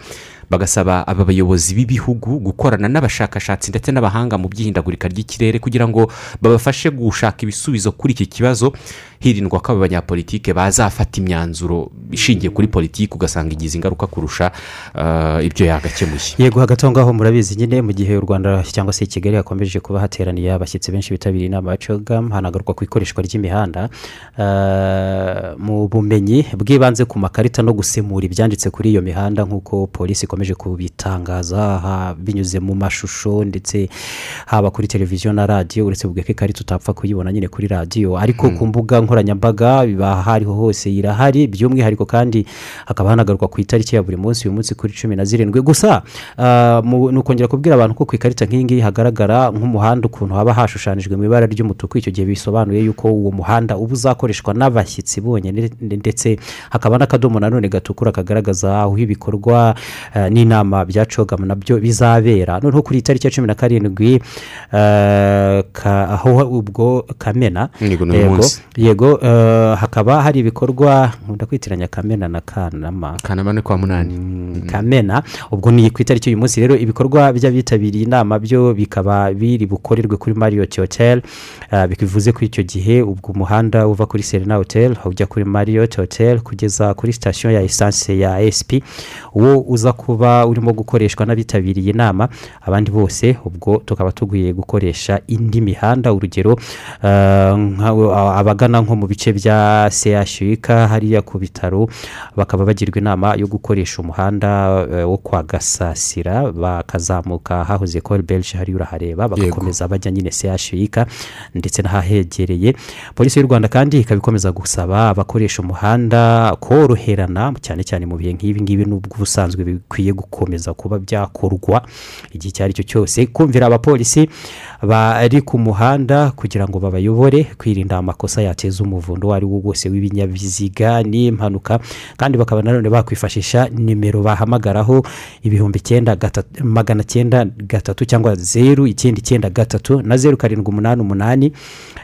Bagasaba aba bayobozi b'ibihugu gukorana n'abashakashatsi ndetse n'abahanga mu by'ihindagurika ry'ikirere kugira ngo babafashe gushaka ibisubizo kuri iki kibazo. Hirindwa ko aba banyapolitike bazafata imyanzuro ishingiye kuri politiki ugasanga igize ingaruka kurusha ibyo yagakemuye. Yego hagati aho ngaho murabizi nyine mu gihe u rwanda cyangwa se kigali hakomeje kuba hateraniye abashyitsi benshi bitabiriye inama ya cogamu hanagaruka ku ikoreshwa ry'imihanda. Mu bumenyi bw'ibanze ku makarita no gusemura ibyanditse kuri iyo mihanda nk'uko polisi ikomeje kubitangaza binyuze mu mashusho ndetse haba kuri televiziyo na radiyo uretse ko ikarita utapfa kuyibona nyine kuri radiyo ariko ku mbuga nkoranyambaga biba aho ariho hose irahari by'umwihariko kandi hakaba hanagarukwa ku itariki ya buri munsi uyu munsi kuri cumi na zirindwi. Gusa ah, ni ukongera kubwira abantu ko ku ikarita nk'iyi ngiyi hagaragara nk'umuhanda ukuntu haba hashushanijwe mu ibara ry'umutuku. Icyo gihe bisobanuye yuko uwo muhanda uba uzakoreshwa n'abashyitsi bonyine ndetse hakaba n'akadomo nanone gatukura kagaragaza aho ibikorwa eh, n'inama bya cogamu na byo bizabera. Noneho kuri tariki ya cumi na karindwi eh, aho ubwo kamena Yego, eh, hakaba hari ibikorwa nkunda kwitiranya kamena na kanama. Kanama ni kwa munani. Kamena. Ubwo ni ku itariki y'uyu munsi rero ibikorwa by'abitabiriye inama byo bikaba biri bukorerwe kuri mariyoti hoteli bivuze ko icyo gihe ubwo umuhanda uva kuri serena hoteli ujya kuri mariyoti hoteli kugeza kuri sitasiyo ya esanse ya esipi uwo uza kuba urimo gukoreshwa n'abitabiriye inama. Abandi bose ubwo tukaba tugiye gukoresha indi mihanda urugero nka- abagana nko mu bice bya sehashika hariya ku bitaro bakaba bagirwa inama yo gukoresha umuhanda wo kwa gasasira bakazamuka hahoze kori belge hariya urahareba bagakomeza bajya nyine sehashika ndetse n'ahahegereye. Polisi y'u rwanda kandi ikaba ikomeza gusaba abakoresha umuhanda koroherana cyane cyane mu bihe nk'ibi ngibi n'ubwo ubusanzwe bikwiye gukomeza kuba byakorwa igihe icyo ari cyo cyose. Kumvira abapolisi bari ku muhanda kugira ngo babayobore kwirinda amakosa yateza umuvundo uwo ari wo wose w'ibinyabiziga n'impanuka. Kandi bakaba nanone bakwifashisha nimero bahamagaraho ibihumbi icyenda magana cyenda gatatu cyangwa zeru icyenda icyenda gatatu na zeru karindwi umunani umunani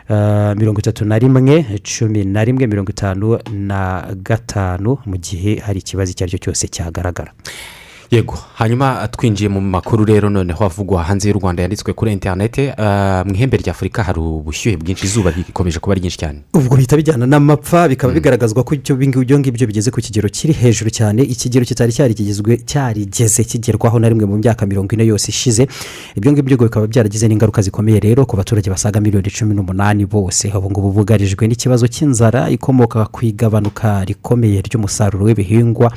eh, mirongo itatu na rimwe cumi na rimwe mirongo itanu na gatanu mu gihe hari ikibazo icyo ari cyo cyose cyagaragara. Yego. Hanyuma twinjiye mu makuru rero noneho havugwa hanze y'u rwanda yanditswe kuri interinete ah, mu ihembe rya afurika hari ubushyuhe bwinshi izuba rikomeje kuba ryinshi cyane. Ubwo bihita bijyana n'amapfa bikaba bigaragazwa ko ibyo ngibyo bigeze ku kigero kiri hejuru cyane. Ikigero kitari cyarigizwe cyarigeze kigerwaho na rimwe mu myaka mirongo ine yose ishize. Ibyo ngibyo bikaba byaragize n'ingaruka zikomeye rero ku baturage basaga miliyoni cumi n'umunani bose. Ubu ngubu bugarijwe n'ikibazo cy'inzara ikomoka ku igabanuka rikomeye ry'umusaruro w'ibihingwa.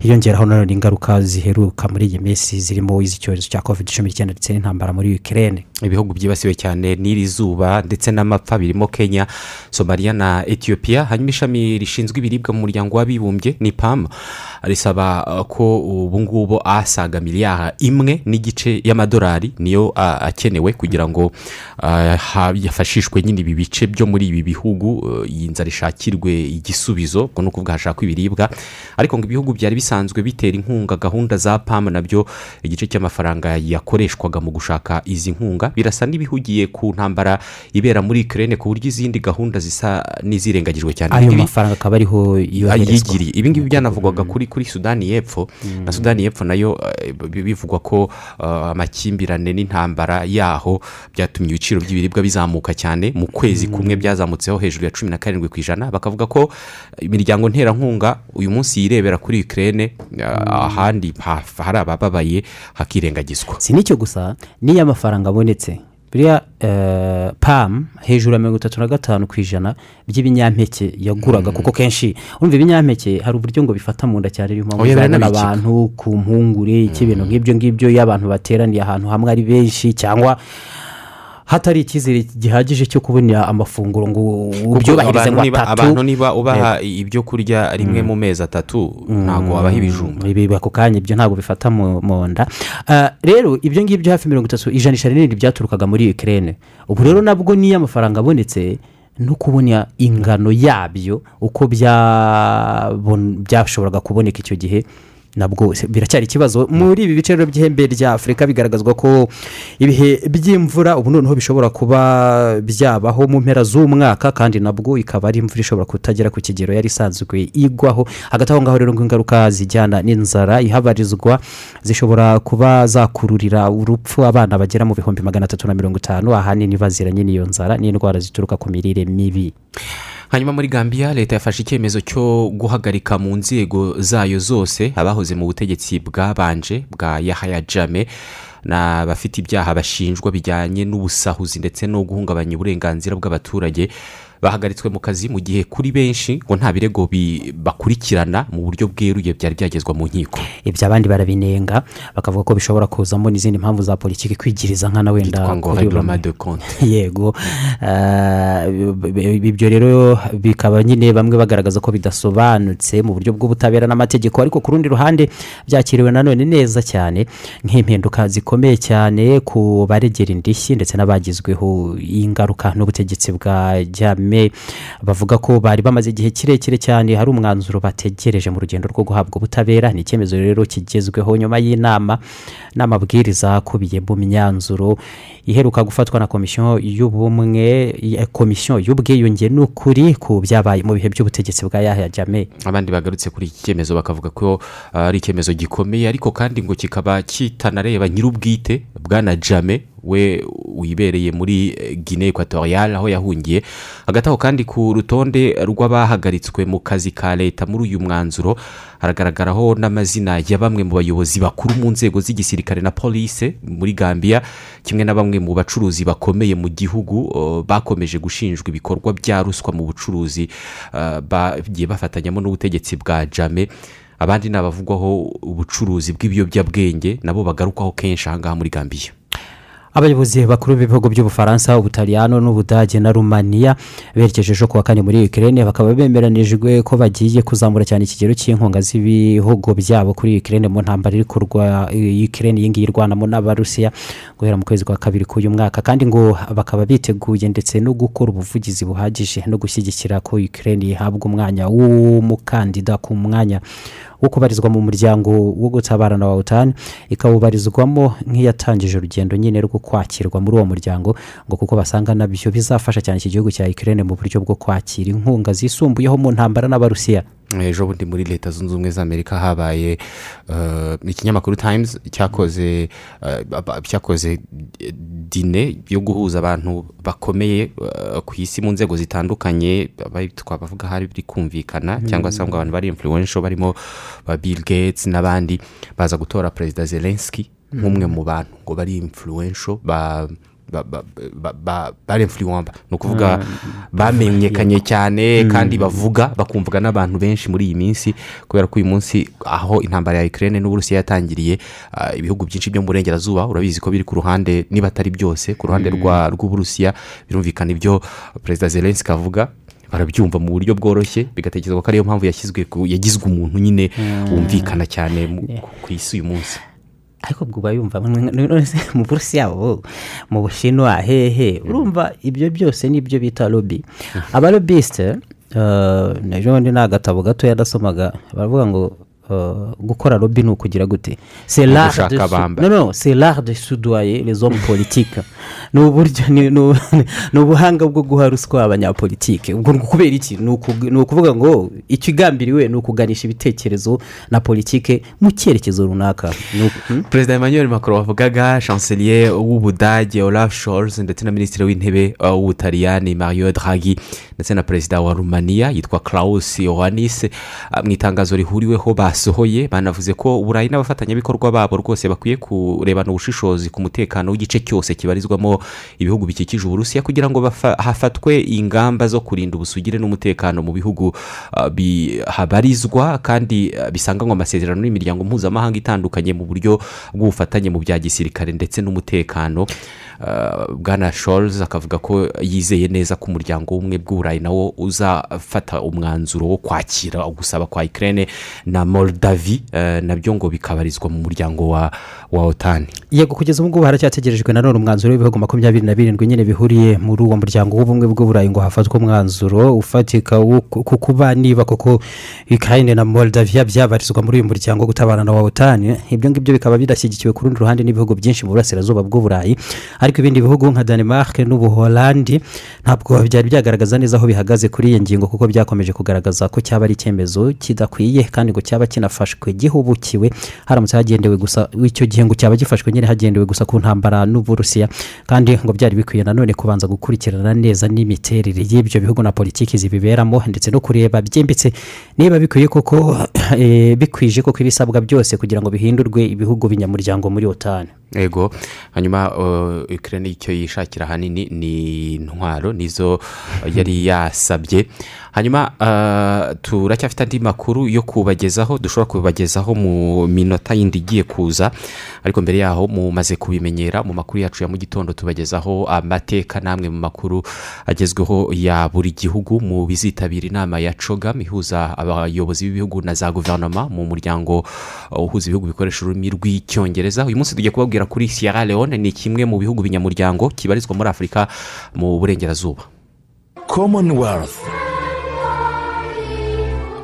Hiyongeraho nanone ingaruka ziheruka muri iyi minsi zirimo iz'icyorezo cya covid cumi n'icyenda ndetse n'intambara muri ukirere ibihugu byibasiwe cyane n'iri zuba ndetse n'amapfa birimo kenya somaliya na etiyopiya hanyuma ishami rishinzwe ibiribwa mu muryango w'abibumbye ni pam risaba uh, ko ubu ngubu asaga miliyari imwe n'igice y'amadolari niyo uh, akenewe kugira ngo uh, ha- hafashishwe nyine ibi bice byo muri ibi bihugu uh, iyi nzara ishakirwe igisubizo ubwo ni ukuvuga hashakwa ibiribwa. Ariko ngo ibihugu byari bisanzwe bitera inkunga gahunda za pam na byo igice cy'amafaranga yakoreshwaga mu gushaka izi nkunga. Birasa n'ibihugiye ku ntambara ibera muri ikirere ku buryo izindi gahunda zisa n'izirengagijwe cyane. Ayo mafaranga akaba ariho yoherezwa. yigiriye ibi ngibi byanavugwaga kuri kuri sudani y'epfo. Na sudani y'epfo na yo eh, bi- bivugwa ko eh, amakimbirane n'intambara yaho byatumye ibiciro by'ibiribwa bizamuka cyane mu kwezi kumwe byazamutseho hejuru ya cumi na karindwi ku ijana. Bakavuga ko imiryango nterankunga uyu munsi yirebera kuri ikirere ahandi ha- hari abababaye hakirengagizwa. Si n'icyo gusa n'iyo amafaranga abonetse. Buriya eh, pam hejuru ya mirongo itatu na gatanu ku ijana by'ibinyampeke yaguraga kuko kenshi urumva ibinyampeke hari uburyo ngo bifata mu nda cyane Oya, uzabona biranabikika. abantu ku mpungure iki ibintu nk'ibyo ngibyo iyo abantu bateraniye ahantu hamwe ari benshi cyangwa hatari icyizere gihagije cyo kubona amafunguro ngo ubyubahirize ngo atatu. abantu niba ubaha ibyo kurya rimwe mu mezi atatu ntabwo wabaha ibijumba. Ibi ako kanya ibyo ntabwo bifata mu nda. Ah, rero ibyo ngibyo hafi mirongo itatu ijanisha rinini byaturukaga muri ukirere ubu rero nabwo niyo amafaranga abonetse no kubona ingano yabyo uko byashoboraga kuboneka icyo gihe. Nabwo biracyari ikibazo. Muri ibi bice by'ihembe rya afurika bigaragazwa ko ibihe by'imvura ubu noneho bishobora kuba byabaho mu mpera z'umwaka kandi nabwo ikaba ari imvura ishobora kutagera ku kigero yari isanzwe igwaho. Hagati aho ngaho rero ingaruka zijyana n'inzara ihabarizwa zishobora kuba zakururira urupfu abana bagera mu bihumbi magana atatu na mirongo itanu. Ahanini baziranye n'iyo nzara n'indwara zituruka ku mirire mibi. Hanyuma muri gambia leta yafashe icyemezo cyo guhagarika mu nzego zayo zose abahoze mu butegetsi bwabanje bwa yahaya jame n'abafite ibyaha bashinjwa bijyanye n'ubusahuzi ndetse no guhungabanya uburenganzira bw'abaturage. Bahagaritswe mu kazi mu gihe kuri benshi ngo nta birego bi- bakurikirana mu buryo bweruye byari byagezwa mu nkiko. Ibyo abandi barabinenga bakavuga ko bishobora kuzamo n'izindi mpamvu za politiki kwigiriza nkana wenda [laughs] yego. B- ibyo rero bikaba nyine bamwe bagaragaza ko bidasobanutse mu buryo bw'ubutabera n'amategeko ariko ku rundi ruhande byakiriwe nanone neza cyane nk'impinduka zikomeye cyane ku baregera indishyi ndetse n'abagizweho ingaruka n'ubutegetsi bwa jyame bavuga ko bari bamaze igihe kirekire cyane hari umwanzuro bategereje mu rugendo rwo guhabwa ubutabera. Ni icyemezo rero kigezweho nyuma y'inama n'amabwiriza akubiye mu myanzuro iheruka gufatwa na komisiyo y'ubumwe komisiyo y'ubwiyunge n'ukuri ku byabaye mu bihe by'ubutegetsi bwa yahya jame abandi bagarutse kuri iki cyemezo bakavuga ko uh, ari icyemezo gikomeye ariko kandi ngo kikaba kitanareba nyir'ubwite bwana jame we wibereye muri eh, guinea equatorial aho yahungiye. Hagati aho kandi ku rutonde rw'abahagaritswe mu kazi ka leta muri uyu mwanzuro haragaragaraho n'amazina ya bamwe mu bayobozi bakuru mu nzego z'igisirikare na polise muri gambia kimwe na bamwe mu bacuruzi bakomeye mu gihugu bakomeje gushinjwa ibikorwa bya ruswa mu bucuruzi uh, bagiye bafatanyamo n'ubutegetsi bwa jame abandi ni abavugwaho ubucuruzi bw'ibiyobyabwenge nabo bagarukaho kenshi ahangaha muri gambia. Abayobozi bakuru b'ibihugu by'ubufaransa ubutaliyano n'ubudage na rumaniya berekeje ejo ku wa kane muri ukirere bakaba bemeranijwe ko bagiye kuzamura cyane ikigero cy'inkunga z'ibihugu byabo kuri ukirere mu ntambara iri kurwa ukirere iyi ngiyi irwanamo n'abarusiya guhera mu kwezi kwa kabiri k'uyu mwaka. Kandi ngo bakaba biteguye ndetse no gukora ubuvugizi buhagije no gushyigikira ko ukirere ihabwa umwanya w'umukandida ku mwanya wo kubarizwa mu muryango wo gutabarana wa utani ikawubarizwamo nk'iyatangije urugendo nyine rwo kwakirwa muri uwo muryango ngo kuko basanga na byo bizafasha cyane iki gihugu cya ikirere mu buryo bwo kwakira inkunga zisumbuyeho mu ntambara n'abarusiya. Ejo bundi muri leta zunze ubumwe za amerika habaye uh, ikinyamakuru times cyakoze aba- cyakoze eh, dine yo guhuza abantu bakomeye uh, ku isi mu nzego zitandukanye aba- twabavuga hari biri kumvikana Mm. cyangwa se ngo abantu bari influential barimo ba bill gates n'abandi baza gutora perezida zelensky Mm. nk'umwe mu bantu ngo bari influential ba ba- ba- ba- ba- bari influencer ni ukuvuga Ah, bamenyekanye cyane Mm. kandi bavuga bakumvwa n'abantu benshi muri iyi minsi kubera ko uyu munsi aho intambara ya ikirere n'uburusiya yatangiriye ah, ibihugu byinshi byo mu burengerazuba urabizi ko biri ku ruhande niba atari byose ku ruhande Mm. rw'uburusiya birumvikana ibyo perezida zelensky avuga barabyumva mu buryo bworoshye bigatekerezwa ko ariyo mpamvu yashyizwe yagizwe umuntu nyine Mm. wumvikana cyane ku isi uyu munsi ariko ubwo uba yumva none se [laughs] mu burusiya bo mu bushinwa hehe urumva ibyo byose ni byo bita lobi abarobisite ejo bundi ni agatabo gatoya nasomaga baravuga ngo eh, gukora lobi ni ukugira gute. L'art de ugushaka su- abamba. non non c'est l'art de soudoyer les hommes [laughs] politiques. Ni uburyo [laughs] ni- ubuhanga bwo guha ruswa abanyapolitike. Ukubera iki? Ni uku- ni ukuvuga ngo ikigambiriwe ni ukuganisha ibitekerezo na politike mu cyerekezo runaka. Hmm? perezida emmanuel macron wavugaga chancelier w'ubudage olaf scholz ndetse na minisitiri w'intebe uh, w'ubutaliyani mario draghi ndetse na perezida wa rumaniya yitwa klaus yohannis Uh, mu itangazo rihuriweho basohoye banavuze ko uburayi n'abafatanyabikorwa babo rwose bakwiye kurebana ubushishozi ku mutekano w'igice cyose kibarizwamo ibihugu bikikije uburusiya kugira ngo hafatwe ingamba zo kurinda ubusugire n'umutekano mu bihugu uh, bihabarizwa kandi uh, bisanganywe amasezerano n'imiryango mpuzamahanga itandukanye mu buryo bw'ubufatanye mu bya gisirikare ndetse n'umutekano. Bwana Scholz akavuga ko yizeye neza ko umuryango w'ubumwe bw'uburayi nawo uzafata umwanzuro wo kwakira gusaba kwa ikirere na moldavi uh, na byo ngo bikabarizwa mu muryango wa wa otani. Yego kugeza ubu ngubu haracyategerejwe nanone umwanzuro w'ibihugu makumyabiri na birindwi nyine bihuriye muri uwo muryango w'ubumwe bw'uburayi ngo hafatwe umwanzuro ufatika ku ku kuba niba koko ukraine na moldavia byabarizwa muri uyu muryango wo gutabarana wa otani. Ibyo ngibyo bikaba bidashyigikiwe ku rundi ruhande n'ibihugu byinshi mu burasirazuba bw'uburayi ariko ibindi bihugu nka denmark n'ubuholandi ntabwo byari byagaragaza neza aho bihagaze kuri iyi ngingo kuko byakomeje kugaragaza ko cyaba ari icyemezo kidakwiye kandi ngo cyaba kinafashwe gihubukiwe. Haramutse hagendewe gusa icyo gihe ngo cyaba gifashwe nyine hagendewe gusa ku ntambara n'uburusiya kandi ngo byari bikwiye nanone kubanza gukurikirana neza n'imiterere y'ibyo bihugu na politiki zibiberamo ndetse no kureba byimbitse niba bikwiye koko eh, bikwije koko ibisabwa byose kugira ngo bihindurwe ibihugu binyamuryango muri otani. Yego hanyuma ukraine icyo yishakira ahanini ni intwaro nizo yari yasabye. Hanyuma turacyafite andi makuru yo kubagezaho dushobora kubagezaho mu minota yindi igiye kuza. Ariko mbere yaho mumaze kubimenyera mu makuru yacu ya mu gitondo tubagezaho amateka n'amwe mu makuru agezweho ya buri gihugu. Mu bizitabira inama ya cogam ihuza abayobozi b'ibihugu na za guverinoma mu muryango uh, uhuza ibihugu bikoresha ururimi rw'icyongereza. Uyu munsi tugiye kubabwira kuri sierra leone ni kimwe mu bihugu binyamuryango kibarizwa muri afurika mu burengerazuba. Commonwealth.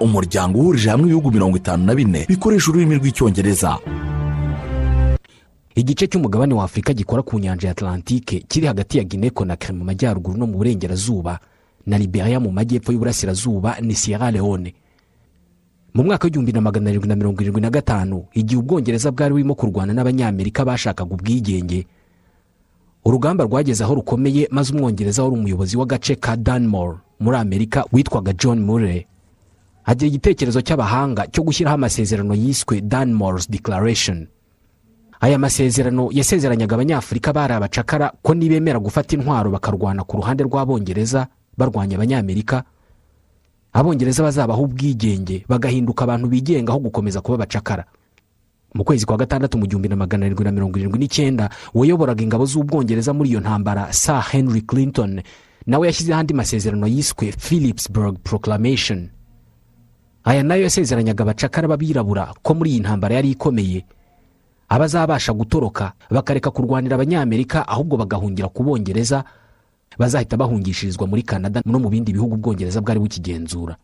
Umuryango uhurije hamwe ibihugu mirongo itanu na bine bikoresha ururimi rw'icyongereza. Igice cy'umugabane wa afurika gikora ku nyanja ya atlantike kiri hagati ya guinea conakry mu majyaruguru no mu burengerazuba. Na liberia mu majyepfo y'uburasirazuba ni sierra leone. Mu mwaka w'igihumbi na magana arindwi na mirongo irindwi na gatanu igihe ubwongereza bwari burimo kurwana n'abanyamerika bashakaga ubwigenge. Urugamba rwageze aho rukomeye maze umwongereza wari umuyobozi w'agace ka danmore muri amerika witwaga john murray agira igitekerezo cy'abahanga cyo gushyiraho amasezerano yiswe danmore's declaration. Aya masezerano yasezeranyaga abanyafurika bari abacakara ko nibemera gufata intwaro bakarwana ku ruhande rw'abongereza barwanya abanyamerika abongereza bazabaho ubwigenge bagahinduka abantu bigenga aho gukomeza kuba abacakara. Mu kwezi kwa gatandatu mu gihumbi na magana arindwi na mirongo irindwi n'icyenda wayoboraga ingabo z'ubwongereza muri iyo ntambara sir henry clinton. Nawe yashyizeho andi masezerano yiswe philipsburg proclamation. Aya na yo yasezeranyaga abacakara b'abirabura ko muri iyi ntambara yari ikomeye. Abazabasha gutoroka bakareka kurwanira abanyamerika ahubwo bagahungira ku bongereza bazahita bahungishirizwa muri canada no mu bindi bihugu ubwongereza bwari bukigenzura.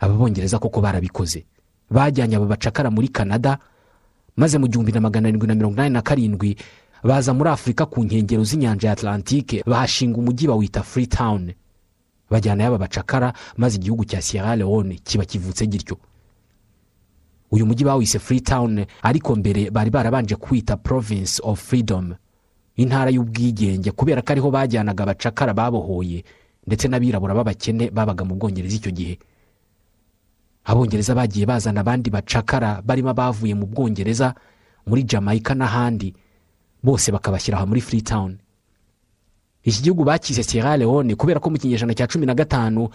Aba bongereza koko barabikoze. Bajyanye aba bacakara muri canada maze mu gihumbi na magana arindwi na mirongo inani na karindwi baza muri afurika ku nkengero z'inyanja ya atlantike bahashinga umujyi bawita freetown. Bajyana y'aba bacakara maze igihugu cya sierra leone kiba kivutse gityo. Uyu mujyi bawise freetown ariko mbere bari barabanje kwita province of freedom. Intara y'ubwigenge kubera ko ariho bajyanaga abacakara babohoye ndetse n'abirabura b'abakene babaga mu bwongereza icyo gihe. Abongereza bagiye bazana abandi bacakara barimo abavuye mu bwongereza muri jamaica n'ahandi bose bakabashyira aha muri freetown. Iki gihugu bakise sierra leone kubera ko mu kinyejana cya cumi na gatanu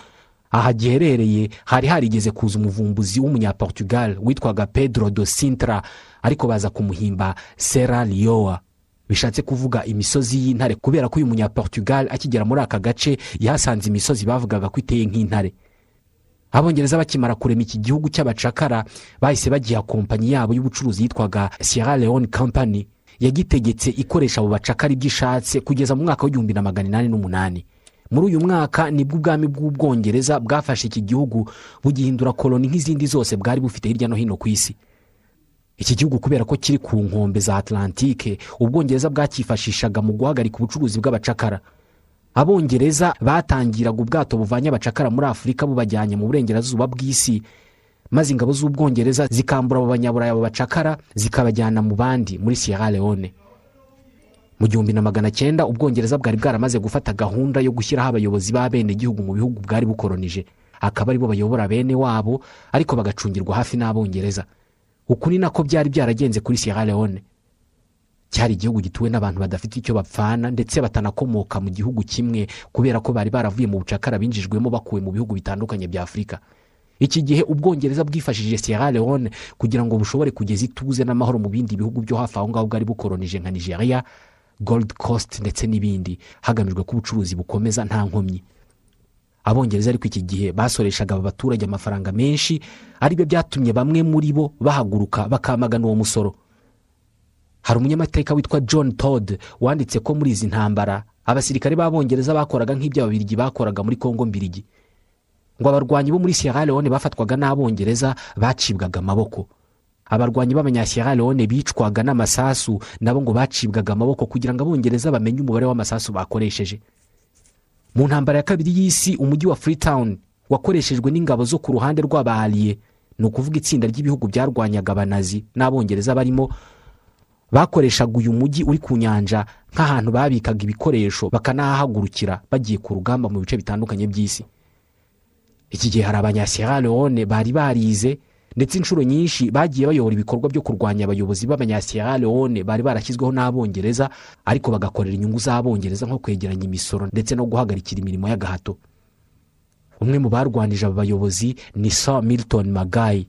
aha giherereye hari harigeze kuza umuvumbuzi w'umunyaportugal witwaga pedro do sintra ariko baza kumuhimba sera liyowa bishatse kuvuga imisozi y'intare kubera ko uyu munyaportugal akigera muri aka gace yahasanze imisozi bavugaga ko iteye nk'intare. Abongereza bakimara kurema iki gihugu cy'abacakara bahise bagiha kompanyi yabo y'ubucuruzi yitwaga sierra leone company yagitegetse ikoresha abo bacakara ibyo ishatse kugeza mu mwaka w'igihumbi na magana inani n'umunani. Muri uyu mwaka ni bwo ubwami bw'ubwongereza bwafashe iki gihugu bugihindura koloni nk'izindi zose bwari bufite hirya no hino ku isi. Iki gihugu kubera ko kiri ku nkombe za atlantike ubwongereza bwacyifashishaga mu guhagarika ubucuruzi bw'abacakara. Abongereza batangiraga ubwato buvanye abacakara muri afurika bubajyanye mu burengerazuba bw'isi. Maze ingabo z'ubwongereza zikambura abo banyaburayi abo bacakara zikabajyana mu bandi muri sierra leone. Mu gihumbi na magana cyenda ubwongereza bwari bwaramaze gufata gahunda yo gushyiraho abayobozi b'abenegihugu mu bihugu bwari bukoronije. Akaba ari bo bayobora bene wabo ariko bagacungirwa hafi n'abongereza. Uku ni nako byari byaragenze kuri sierra leone. Cyari igihugu gituwe n'abantu badafite icyo bapfana ndetse batanakomoka mu gihugu kimwe kubera ko bari baravuye mu bucakara binjijwemo bakuwe mu bihugu bitandukanye bya afurika iki gihe ubwongereza bwifashishije sierra leone kugira ngo bushobore kugeza ituze n'amahoro mu bindi bihugu byo hafi aho ngaho bwari bukoronije nka nigeria gold coast ndetse n'ibindi. Hagamijwe ko ubucuruzi bukomeza nta nkomyi. Abongereza ariko iki gihe basoreshaga aba baturage amafaranga menshi ari byo byatumye bamwe muri bo bahaguruka bakamagana uwo musoro. Hari umunyamateka witwa john todd wanditse ko muri izi ntambara abasirikare b'abongereza bakoraga nk'ibyo ababirigi bakoraga muri congo mbirigi. Ngo abarwanyi bo muri sierra leone bafatwaga n'abongereza bacibwaga amaboko. Abarwanyi b'abanyasierra leone bicwaga n'amasasu nabo ngo bacibwaga amaboko kugira ngo abongereza bamenye umubare w'amasasu bakoresheje. Mu ntambara ya kabiri y'isi umujyi wa freetown wakoreshejwe n'ingabo zo ku ruhande rw'abahariye ni ukuvuga itsinda ry'ibihugu byarwanyaga abanazi n'abongereza barimo bakoreshaga uyu mujyi uri ku nyanja nk'ahantu babikaga ibikoresho bakanahahagurukira bagiye ku rugamba mu bice bitandukanye by'isi. Iki gihe hari abanyasierra leone bari barize ndetse inshuro nyinshi bagiye bayobora ibikorwa byo kurwanya abayobozi b'abanyasiyara leone bari barashyizweho n'abongereza ariko bagakorera inyungu z'abongereza nko kwegeranya imisoro ndetse no guhagarikira imirimo y'agahato. Umwe mu barwanije aba bayobozi ni sa milton magayi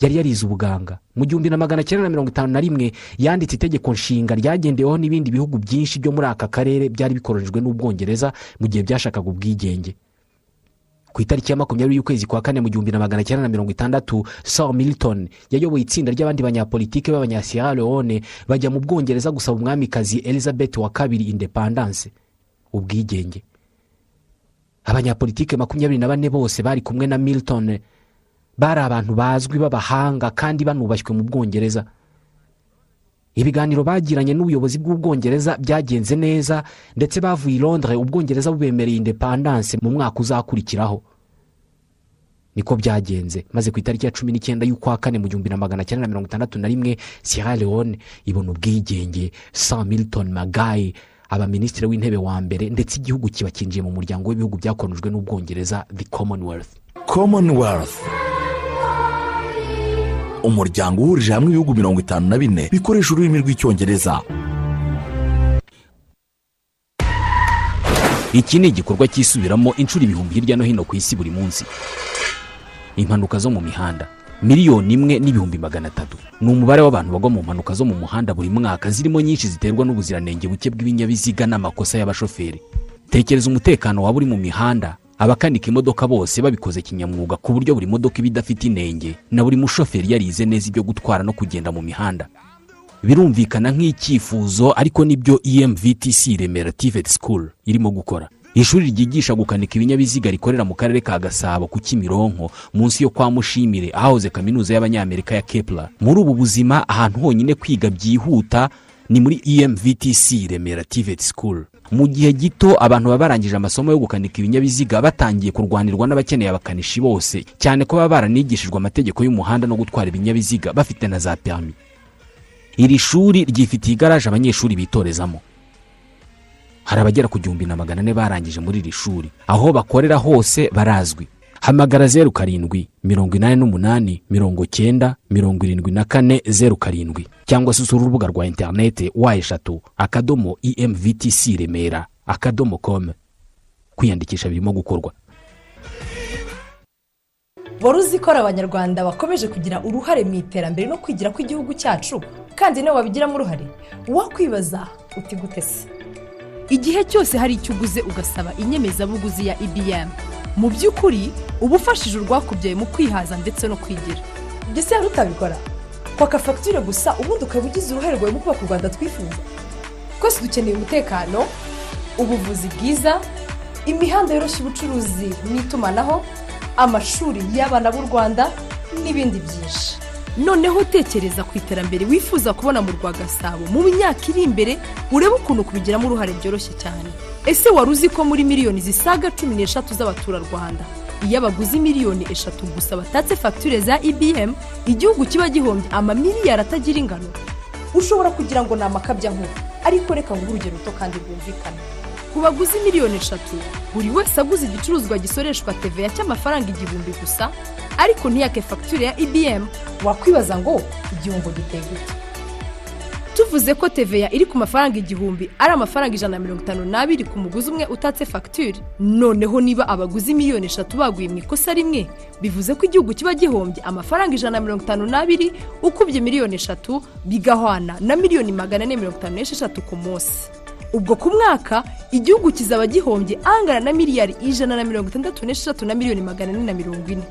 yari yarize ubuganga. Mu gihumbi na magana cyenda na mirongo itanu na rimwe yanditse itegeko nshinga ryagendeweho n'ibindi bihugu byinshi byo muri aka karere byari bikorojwe n'ubwongereza mu gihe byashakaga ubwigenge. Ku itariki ya makumyabiri y'ukwezi kwa kane mu gihumbi na magana cyenda na mirongo itandatu sir milton yayoboye itsinda ry'abandi banyapolitike b'abanyasiyara leone bajya mu bwongereza gusaba umwamikazi elizabeth wa kabiri independance ubwigenge. Abanyapolitike makumyabiri na bane bose bari kumwe na milton. Bari abantu bazwi b'abahanga kandi banubashywe mu bwongereza. Ibiganiro bagiranye n'ubuyobozi bw'ubwongereza byagenze neza ndetse bavuye i londres ubwongereza bubemereye independance mu mwaka uzakurikiraho. Niko byagenze. Maze ku itariki ya cumi n'icyenda y'ukwa kane mu gihumbi na magana cyenda na mirongo itandatu na rimwe sierra leone ibona ubwigenge. Sa milton magayi aba minisitiri w'intebe wa mbere ndetse igihugu kiba cyinjiye mu muryango w'ibihugu byakonojwe n'ubwongereza the commonwealth. Commonwealth. Umuryango uhurije hamwe ibihugu mirongo itanu na bine bikoresha ururimi rw'icyongereza. Iki ni igikorwa cyisubiramo inshuro ibihumbi hirya no hino ku isi buri munsi. Impanuka zo mu mihanda. Miliyoni imwe n'ibihumbi magana atatu. Ni umubare w'abantu bagwa mu mpanuka zo mu muhanda buri mwaka zirimo nyinshi ziterwa n'ubuziranenge buke bw'ibinyabiziga n'amakosa y'abashoferi. Tekereza umutekano waba uri mu mihanda. Abakanika imodoka bose babikoze kinyamwuga ku buryo buri modoka iba idafite inenge na buri mushoferi yarize neza ibyo gutwara no kugenda mu mihanda. Birumvikana nk'icyifuzo ariko ni byo emvtc remera tivet school irimo gukora. Ishuri ryigisha gukanika ibinyabiziga rikorera mu karere ka gasabo ku kimironko munsi yo kwa mushimire ahahoze kaminuza y'abanyamerika ya kepler. Muri ubu buzima ahantu honyine kwiga byihuta ni muri emvtc remera tivet school. Mu gihe gito abantu baba barangije amasomo yo gukanika ibinyabiziga batangiye kurwanirwa n'abakeneye abakanishi bose. Cyane ko baba baranigishijwe amategeko y'umuhanda no gutwara ibinyabiziga bafite na za perimi iri shuri ryifitiye igaraje abanyeshuri bitorezamo. Hari abagera ku gihumbi na magana ane barangije muri iri shuri. Aho bakorera hose barazwi. Hamagara zeru karindwi mirongo inani n'umunani mirongo cyenda mirongo irindwi na kane zeru karindwi. Cyangwa se usura urubuga rwa interineti wa eshatu akadomo emvtc remera akadomo komu kwiyandikisha birimo gukorwa. Wari uzi ko ari abanyarwanda bakomeje kugira uruhare mu iterambere no kwigira kw'igihugu cyacu? Kandi nawe wabigiramo uruhare? Wakwibaza uti gute se? Igihe cyose hari icyo uguze ugasaba inyemezabuguzi ya ibm mu by'ukuri uba ufashije urwakubyaye mu kwihaza ndetse no kwigira. Ibyo se yari utabikora? Kwaka fagitire gusa ubundi ukaba ugize uruhare rwawe mu kubaka u rwanda twifuza. Twese dukeneye umutekano ubuvuzi bwiza imihanda yoroshya ubucuruzi n'itumanaho amashuri y'abana b'u rwanda n'ibindi byinshi. Noneho tekereza ku iterambere wifuza kubona mu rwa gasabo mu myaka iri imbere urebe ukuntu kubigiramo uruhare byoroshye cyane. Ese wari uzi ko muri miliyoni zisaga cumi n'eshatu z'abaturarwanda? Iyo abaguzi miliyoni eshatu gusa batatse fagitire za ibm igihugu kiba gihombye amamiliyari atagira ingano. Ushobora kugira ngo ni amakabya nkuru ariko reka nguhe urugero ruto kandi rwumvikana ku baguzi miliyoni eshatu buri wese aguze igicuruzwa gisoreshwa teveya cy'amafaranga igihumbi gusa ariko ntiyake fagitire ya ibm wakwibaza ngo igihombo giteye tuvuze ko teveya iri ku mafaranga igihumbi ari amafaranga ijana na mirongo itanu n'abiri ku muguzi umwe utatse fagitire noneho niba abaguzi miliyoni eshatu baguye mu ikosa rimwe bivuze ko igihugu kiba gihombye amafaranga ijana na mirongo itanu n'abiri ukubye miliyoni eshatu bigahwana na miliyoni magana ane mirongo itanu n'esheshatu ku munsi. Ubwo ku mwaka igihugu kizaba gihombye angana na miliyari ijana na mirongo itandatu n'esheshatu na miliyoni magana ane na mirongo ine.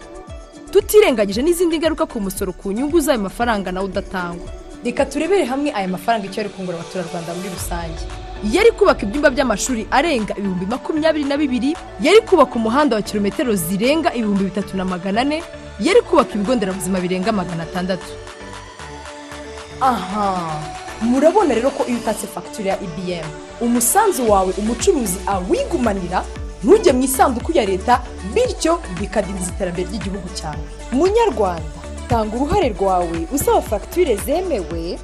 Tutirengagije n'izindi ngaruka ku musoro ku nyungu z'ayo mafaranga nawe udatangwa. Reka turebere hamwe aya mafaranga icyo ari kungura abaturarwanda muri rusange. Yari kubaka ibyumba by'amashuri arenga ibihumbi makumyabiri na bibiri yari kubaka umuhanda wa kilometero zirenga ibihumbi bitatu na magana ane yari kubaka ibigo nderabuzima birenga magana atandatu. Aha. Murabona rero ko iyo utatse fagitire ya ibm umusanzu wawe umucuruzi awigumanira ntujye mu isanduku ya leta bityo bikadindiza iterambere ry'igihugu cyawe. Munyarwanda. Tanga uruhare rwawe usaba fagitire zemewe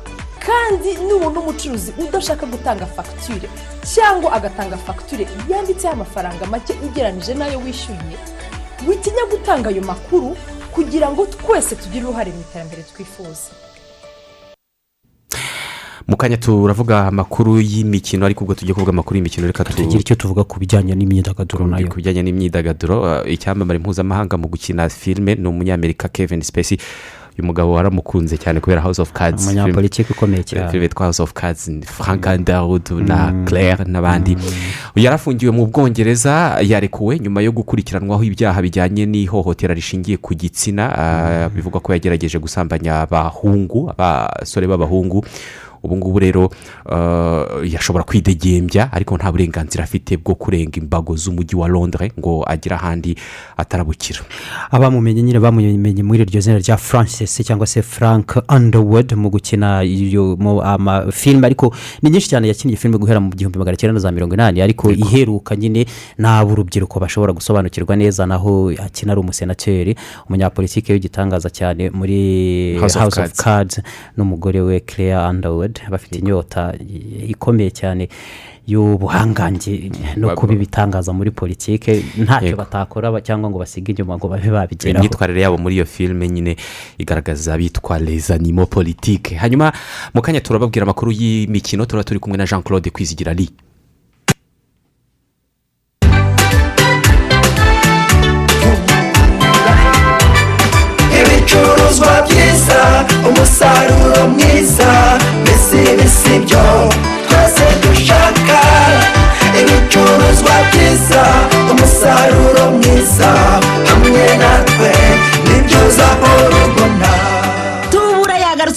kandi nubona umucuruzi udashaka gutanga fagitire cyangwa agatanga fagitire yanditseho amafaranga make ugereranyije n'ayo wishyuye witinya gutanga ayo makuru kugira ngo twese tugire uruhare mu iterambere twifuza. Mu kanya turavuga amakuru y'imikino ariko ubwo tugiye kuvuga amakuru y'imikino reka tugira icyo tuvuga ku bijyanye n'imyidagaduro na yo. ku bijyanye n'imyidagaduro uh, icyamamare mpuzamahanga mu gukina filime ni umunyamerika kevin spacey. Uyu mugabo waramukunze cyane kubera house of cards umunyapolitiki ukomeye cyane. filime yitwa house of cards frank underwood na claire n'abandi. Yarafungiwe mu bwongereza yarekuwe nyuma yo gukurikiranwaho ibyaha bijyanye n'ihohotera rishingiye ku gitsina. Uh, bivugwa ko yagerageje gusambanya abahungu abasore b'abahungu ubu ngubu rero yashobora kwidegembya ariko nta burenganzira afite bwo kurenga imbago z'umujyi wa londres ngo agire ahandi atarabukira. Abamumenye nyine bamumenye muri iryo zina rya francis cyangwa se frank underwood mu gukina amafilime ariko ni nyinshi cyane yakiniye filime guhera mu gihumbi magana cyenda na za mirongo inani. Ariko iheruka nyine n'abo urubyiruko bashobora gusobanukirwa neza naho akina ari umusenateri umunyapolitiki w'igitangaza cyane muri house of cards n'umugore we claire underwood. Bafite inyota ikomeye cyane y'ubuhangange no kuba ibitangaza muri politiki ntacyo batakora cyangwa ngo basige inyuma ngo babe babigeraho. Imyitwarire yabo muri iyo filime nyine igaragaza bitwa rezanimo politike hanyuma mu kanya turababwira amakuru y'imikino tuba turi kumwe na jean claude kwizigira ri ibicuruzwa byiza umusaruro mwiza mbese bisi byo twese dushaka ibicuruzwa byiza umusaruro mwiza hamwe natwe ni byo uzahora ubona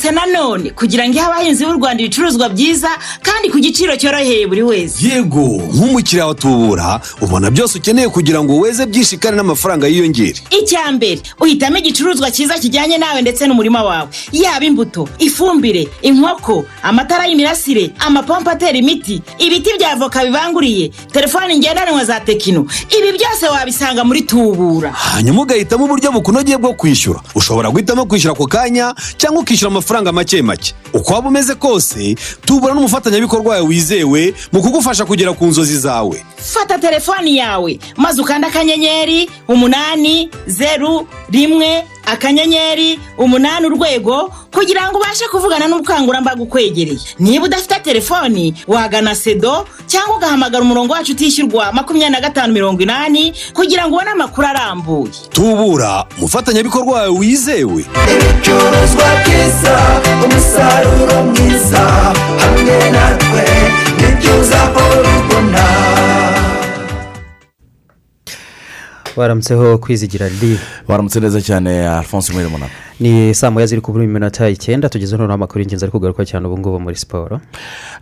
yagarutse nanone kugira ngo ihe abahinzi b'u rwanda ibicuruzwa byiza kandi ku giciro cyoroheye buri wese. Yego nk'umukiriya wa tubura ubona byose ukeneye kugira ngo weze byinshi kandi n'amafaranga yiyongere. Icya mbere uhitamo igicuruzwa cyiza kijyanye nawe ndetse n'umurima wawe. Yaba imbuto ifumbire inkoko amatara y'imirasire amapompo atera imiti ibiti bya avoka bibanguriye telefoni ngendanwa za tekino. Ibi byose wabisanga muri tubura. Hanyuma ugahitamo uburyo bukunogeye bwo kwishyura. Ushobora guhitamo kwishyura ako kanya cyangwa ukishyura amafaranga make make. Uko waba umeze kose tubura n'umufatanyabikorwa wawe wizewe mu kugufasha kugera ku nzozi zawe. Fata telefoni yawe. Maze ukanda akanyenyeri umunani zeru rimwe akanyenyeri umunani urwego kugira ngo ubashe kuvugana n'ubukangurambaga ukwegereye niba udafite telefoni wagana sedo cyangwa ugahamagara umurongo wacu utishyurwa makumyabiri na gatanu mirongo inani kugira ngo ubone amakuru arambuye. Tubura umufatanyabikorwa wawe wizewe. Ibicuruzwa byiza umusaruro mwiza hamwe natwe ni byo uzahora ubona waramutseho kwizigira ri waramutse neza cyane alphonse mwere munana ni saa moya ziri kubura iminota icyenda tugeze noneho amakuru y'ingenzi ari kugaruka cyane ubu ngubu muri siporo.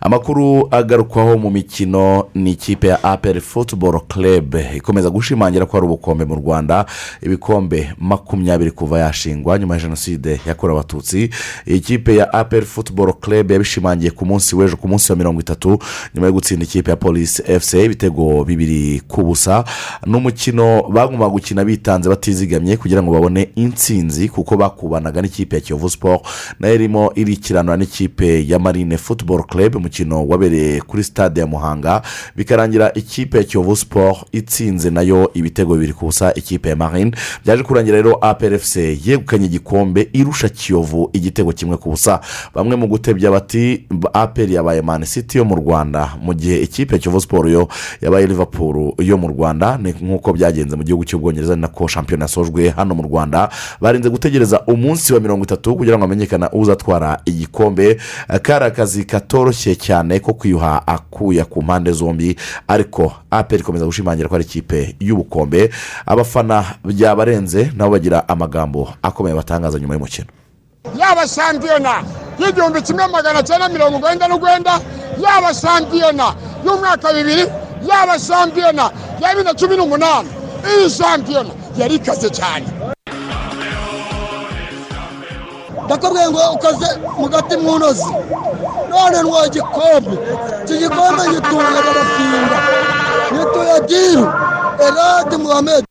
Amakuru agarukwaho mu mikino ni ikipe ya aperi futuboro club ikomeza gushimangira ko hari ubukombe mu rwanda ibikombe makumyabiri kuva yashingwa nyuma ya jenoside yakorewe abatutsi. Iyi kipe ya aperi futuboro club yabishimangiye ku munsi w'ejo ku munsi wa mirongo itatu nyuma yo gutsinda ikipe ya polisi efuse ibitego bibiri ku busa. Ni umukino bagomba gukina bitanze batizigamye kugira ngo babone intsinzi kuko bakubanaga n'ikipe ya kiyovu siporo na yo irimo irikiranwa n'ikipe ya marine futuboro club umukino wabereye kuri stade ya muhanga. Bikarangira ikipe ya kiyovu siporo itsinze na yo ibitego bibiri ku busa ikipe ya marine. Byaje kurangira rero aprfc yegukanye igikombe irusha kiyovu igitego kimwe ku busa bamwe mu gutebya bati aperi yabaye mani city yo mu rwanda. Mu gihe ikipe ya kiyovu siporo yo yabaye liverpool yo mu rwanda ni nk'uko byagenze mu gihugu cy'ubwongereza nako shampiyona yasojwe hano mu rwanda. Barinze gutegereza umunsi wa mirongo itatu kugira ngo hamenyekane uzatwara igikombe. Kari akazi katoroshye cyane ko kwiyuha akuya ku mpande zombi ariko aperi ikomeza gushimangira ko ari ikipe y'ubukombe. Abafana byabarenze nabo bagira amagambo akomeye batangaza nyuma y'umukino. Yaba shampiyona y'igihumbi kimwe magana cyenda mirongo urwenda n'urwenda yaba shampiyona y'umwaka bibiri yaba shampiyona ya bibiri na cumi n'umunani. Iyi shampiyona yari ikaze cyane. Ndakubwiye ngo ukoze mu gati mu ntozi. None nwa gikombe. Iki gikombe gitunga barapinga gituye diru erade muhammed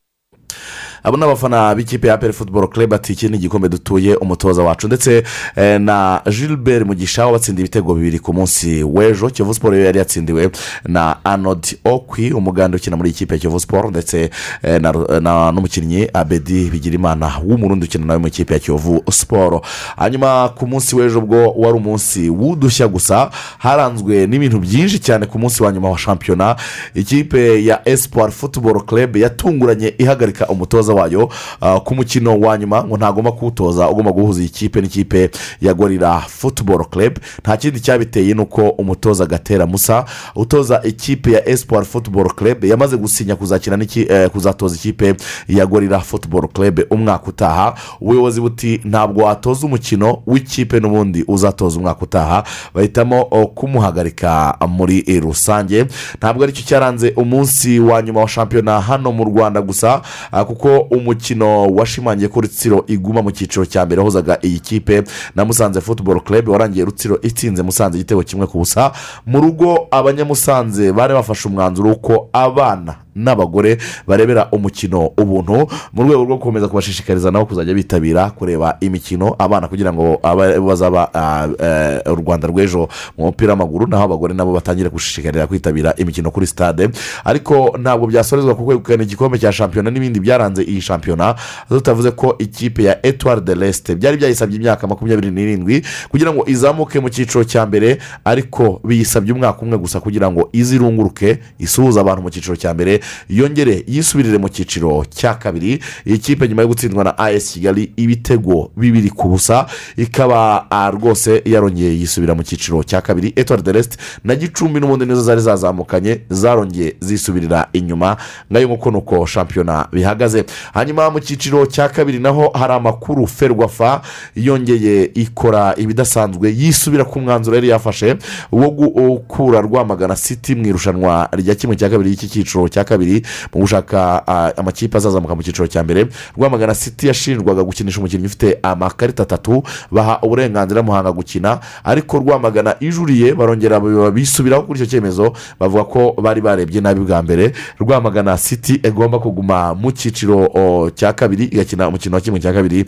abo ni abafana b'ikipe ya aperi futuboro club ati iki ni igikombe dutuye umutoza wacu. Ndetse eh, na gilbert mugisha watsindiye ibitego bibiri ku munsi w'ejo. Kiyovu siporo yari yatsindiwe na anodi okwi umuganda ukina muri iyi kipe ya kiyovu siporo ndetse eh, n'umukinnyi abedi bigirimana w'umurundi ukina nawe mu ikipe ya kiyovu siporo hanyuma ku munsi w'ejo bwo wari umunsi w'udushya gusa haranzwe n'ibintu byinshi cyane ku munsi wa nyuma wa shampiyona. Ikipe ya esipuwari futuboro club yatunguranye ihagarika umutoza wayo ah, ku mukino wa nyuma ngo ntagomba kuwutoza ugomba guhuza iyi kipe n'ikipe ya gorira futuboro club. Nta kindi cyabiteye ni uko umutoza gatera musa utoza ikipe ya esipuwari futuboro club yamaze gusinya kuzakina eh, kuzatoza ikipe ya gorira futuboro club umwaka utaha. Ubuyobozi buti ntabwo watoza umukino w'ikipe n'ubundi uzatoza umwaka utaha. Bahitamo oh, kumuhagarika muri rusange. Ntabwo ari cyo cyaranze umunsi wa nyuma wa shampiyona hano mu rwanda gusa ah, kuko umukino washimangiye ko rutsiro iguma mu cyiciro cya mbere wahozaga iyi kipe na musanze futuboro club warangiye rutsiro itsinze musanze igitego kimwe ku busa. Mu rugo abanyamusanze bari bafashe umwanzuro w'uko abana n'abagore barebera umukino ubuntu mu rwego rwo gukomeza kubashishikariza nabo kuzajya bitabira kureba imikino abana kugira ngo bazaba ah, eh, u rwanda rw'ejo mu mupira w'amaguru naho abagore nabo batangire gushishikarira kwitabira imikino kuri stade. Ariko ntabwo byasorezwa ku kwegukana igikombe cya shampiyona n'ibindi byaranze iyi shampiyona. Tutavuze ko ikipe ya etuwari de resite byari byayisabye imyaka makumyabiri n'irindwi kugira ngo izamuke mu cyiciro cya mbere ariko biyisabye umwaka umwe gusa kugira ngo izirunguruke isuhuze abantu mu cyiciro cya mbere yongere yisubirire mu cyiciro cya kabiri. Iyi kipe nyuma yo gutsindwa na as kigali ibitego bibiri ku busa ikaba rwose yarongeye yisubira mu cyiciro cya kabiri. Etuwari de resite na gicumbi n'ubundi nizo zari zazamukanye zarongeye zisubirira inyuma. Ngayo nk'uko nuko shampiyona bihagaze. Hanyuma mu cyiciro cya kabiri naho hari amakuru ferwafa yongeye ikora ibidasanzwe yisubira ku mwanzuro yari yafashe wo gukura rwamagana city mu irushanwa rya kimwe cya kabiri y'iki cyiciro cya kabiri mu gushaka amakipe azazamuka mu cyiciro cya mbere. Rwamagana city yashinjwaga gukinisha umukinnyi ufite amakarita atatu baha uburenganzira muhanga gukina. Ariko rwamagana ijuriye barongera bisubiraho kuri icyo cyemezo bavuga ko bari barebye nabi bwa mbere. Rwamagana city igomba kuguma mu cyiciro cya kabiri igakina umukino wa kimwe cya kabiri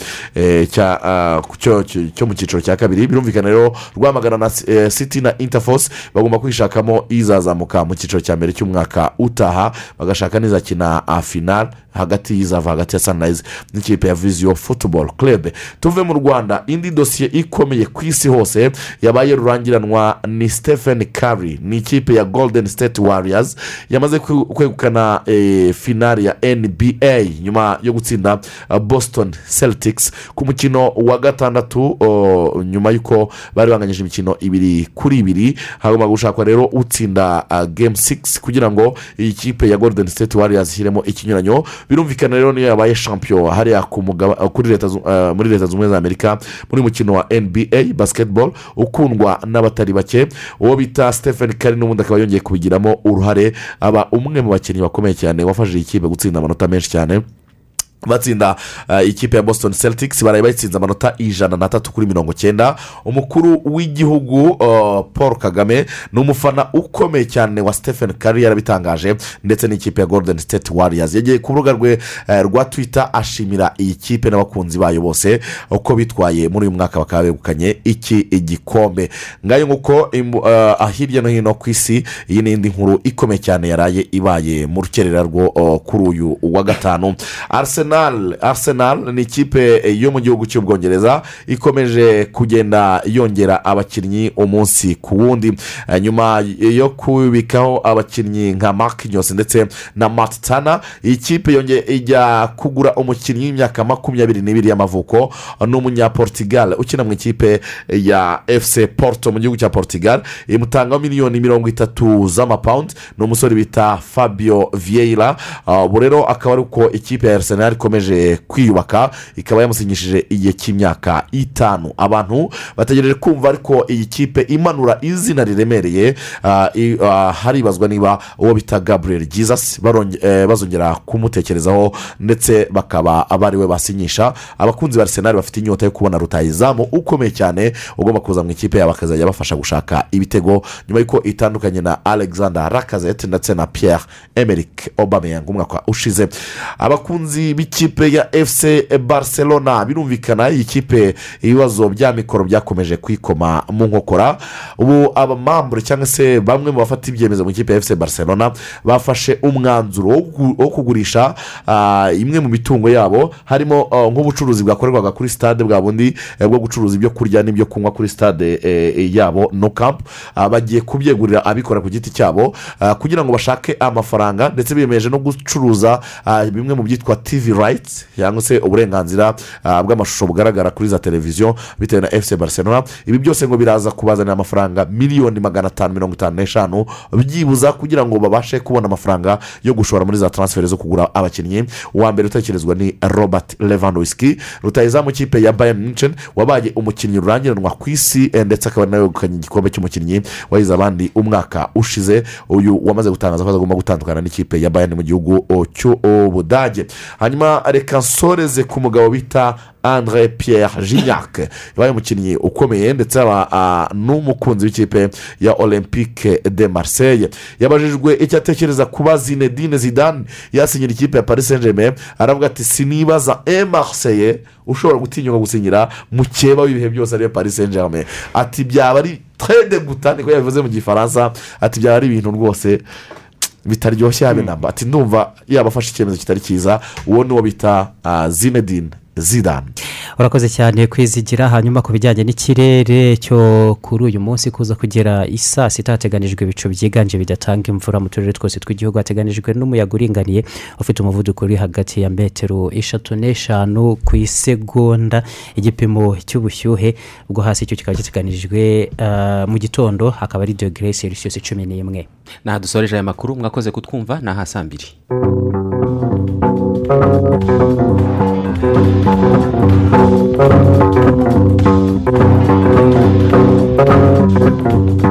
ah, cyo- mu cyiciro cya kabiri. Birumvikana rero rwamagana na eh, city na interforce bagomba kwishakamo izazamuka mu cyiciro cya mbere cy'umwaka utaha. Bagashaka n'izakina ah, final. Hagati y'izava hagati ya sunrise n'ikipe ya viziyo futuboro club. Tuve mu rwanda indi dosiye ikomeye ku isi hose yabaye rurangiranwa ni stephen curry ni ikipe ya golden state warriors yamaze kwe- kwegukana eh, finari ya nba nyuma yo gutsinda ah, boston celtics ku mukino wa gatandatu oh, nyuma y'uko bari banganyije imikino ibiri kuri ibiri. Hagomba gushakwa rero utsinda ah, game six kugira ngo iyi kipe ya golden state warriors ishyiremo ikinyuranyo. Birumvikana rero niyo yabaye champion hariya zu- ah, muri leta zunze ubumwe za amerika muri mukino wa nba basketball ukundwa n'abatari bake. Uwo bita stephen kari n'ubundi akaba yongeye kubigiramo uruhare aba umwe mu bakinnyi bakomeye cyane wafashije ikipe gutsinda amanota menshi cyane. Batsinda uh, ikipe ya boston celtics baraye bayitsinze amanota ijana na tatu kuri mirongo cyenda umukuru w'igihugu uh, paul kagame ni umufana ukomeye cyane wa stephen curry yarabitangaje ndetse n'ikipe ya golden state warriors. Yagiye ku rubuga rwe uh, rwa twitter ashimira iyi kipe n'abakunzi bayo bose uko bitwaye muri uyu mwaka bakaba begukanye iki igikombe. Ngayo imbu- uh, hirya no hino ku isi iyi ni indi nkuru ikomeye cyane yaraye ibaye mu rukerera rwo uh, kuri uyu wa gatanu. Arsenal arsenal ni ikipe yo mu gihugu cy'ubwongereza ikomeje kugenda yongera abakinnyi umunsi ku wundi. Eh, nyuma yo kubikaho abakinnyi nka mark nyose ndetse na matt tana iyi kipe yongeye ijya kugura umukinnyi w'imyaka makumyabiri n'ibiri y'amavuko ni umunyaportugal ukina mu ikipe ya fc porto mu gihugu cya portugal. Imutangaho miliyoni mirongo itatu z'amapawundi ni umusore bita fabio vieira. Ah, ubu rero akaba ari uko ikipe ya arsenal ikomeje kwiyubaka ikaba yamusinyishije igihe cy'imyaka itanu. Abantu bategereje kumva ariko iyi kipe imanura izina riremereye ah, ah, haribazwa niba uwo bita jesus baronge- eh, bazongera kumutekerezaho ndetse bakaba aba ari we basinyisha. Abakunzi ba arsenal bafite inyota yo kubona rutayizamu ukomeye cyane ugomba kuza mu ikipe yabo akazajya abafasha gushaka ibitego. Nyuma y'uko itandukanye na alexander rakazete ndetse na pierre emerick obameyang umwaka ushize. Abakunzi b'ikipe ikipe ya efuse barcelona. Birumvikana iyi kipe ibibazo bya mikoro byakomeje kwikoma mu nkokora. Ubu abamambure cyangwa se bamwe mu bafata ibyemezo mu ikipe ya efuse barcelona bafashe umwanzuro wo gu- wo kugurisha ah, imwe mu mitungo yabo. Harimo ah, nk'ubucuruzi bwakorerwaga kuri stade bwa bundi eh, bwo gucuruza ibyo kurya n'ibyo kunywa kuri stade eh, yabo no kampu bagiye kubyegurira abikora ku giti cyabo ah, kugira ngo bashake amafaranga ndetse biyemeje no gucuruza ah, bimwe mu byitwa tv rayiti cyangwa se uburenganzira ah, bw'amashusho bugaragara kuri za televiziyo bitewe na efuse barcelona. Ibi byose ngo biraza kubazanira amafaranga miliyoni magana atanu mirongo itanu n'eshanu byibuza kugira ngo babashe kubona amafaranga yo gushora muri za taransiferi zo kugura abakinnyi. Uwa mbere utekerezwa ni robert levandowski rutayizamu kipe ya bayern munchen wabaye umukinnyi rurangiranwa ku isi eh, ndetse akaba nawe wegukanye igikombe cy'umukinnyi wahize abandi umwaka ushize. Uyu wamaze gutangaza ko agomba gutandukana n'ikipe ya bayern mu gihugu oh, cy'ubudage. Hanyuma reka nsoreze ku mugabo bita andre pierre gignac. Yabaye umukinnyi ukomeye ndetse aba ah, n'umukunzi w'ikipe ya olympique de marseille. Yabajijwe icyo atekereza kuba zinedine zidane. Yasinyira ikipe ya paris saint germain aravuga ati sinibaza e marseille ushobora gutinyuka gusinyira mukeba w'ibihe byose ariyo paris saint germain ati byaba ari trede guta niko yabivuze mu gifaransa. Ati byaba ari ibintu rwose bitaryoshye habe namba ati ndumva yaba afashe icyemezo kitari cyiza. Uwo ni wo bita ah, zinedine. Zidane. Urakoze cyane kwizigira hanyuma ku bijyanye n'ikirere cyo kuri uyu munsi kuza kugera i saa sita hateganijwe ibicu byiganje bidatanga imvura mu turere twose tw'igihugu hateganijwe n'umuyaga uringaniye ufite umuvuduko uri hagati ya metero eshatu n'eshanu ku isegonda. Igipimo cy'ubushyuhe bwo hasi cyo kikaba giteganijwe ah, mu gitondo hakaba ari dogere selisiyusi cumi n'imwe. Naha dusoreje aya makuru mwakoze kutwumva ni aha saa mbiri. Thank you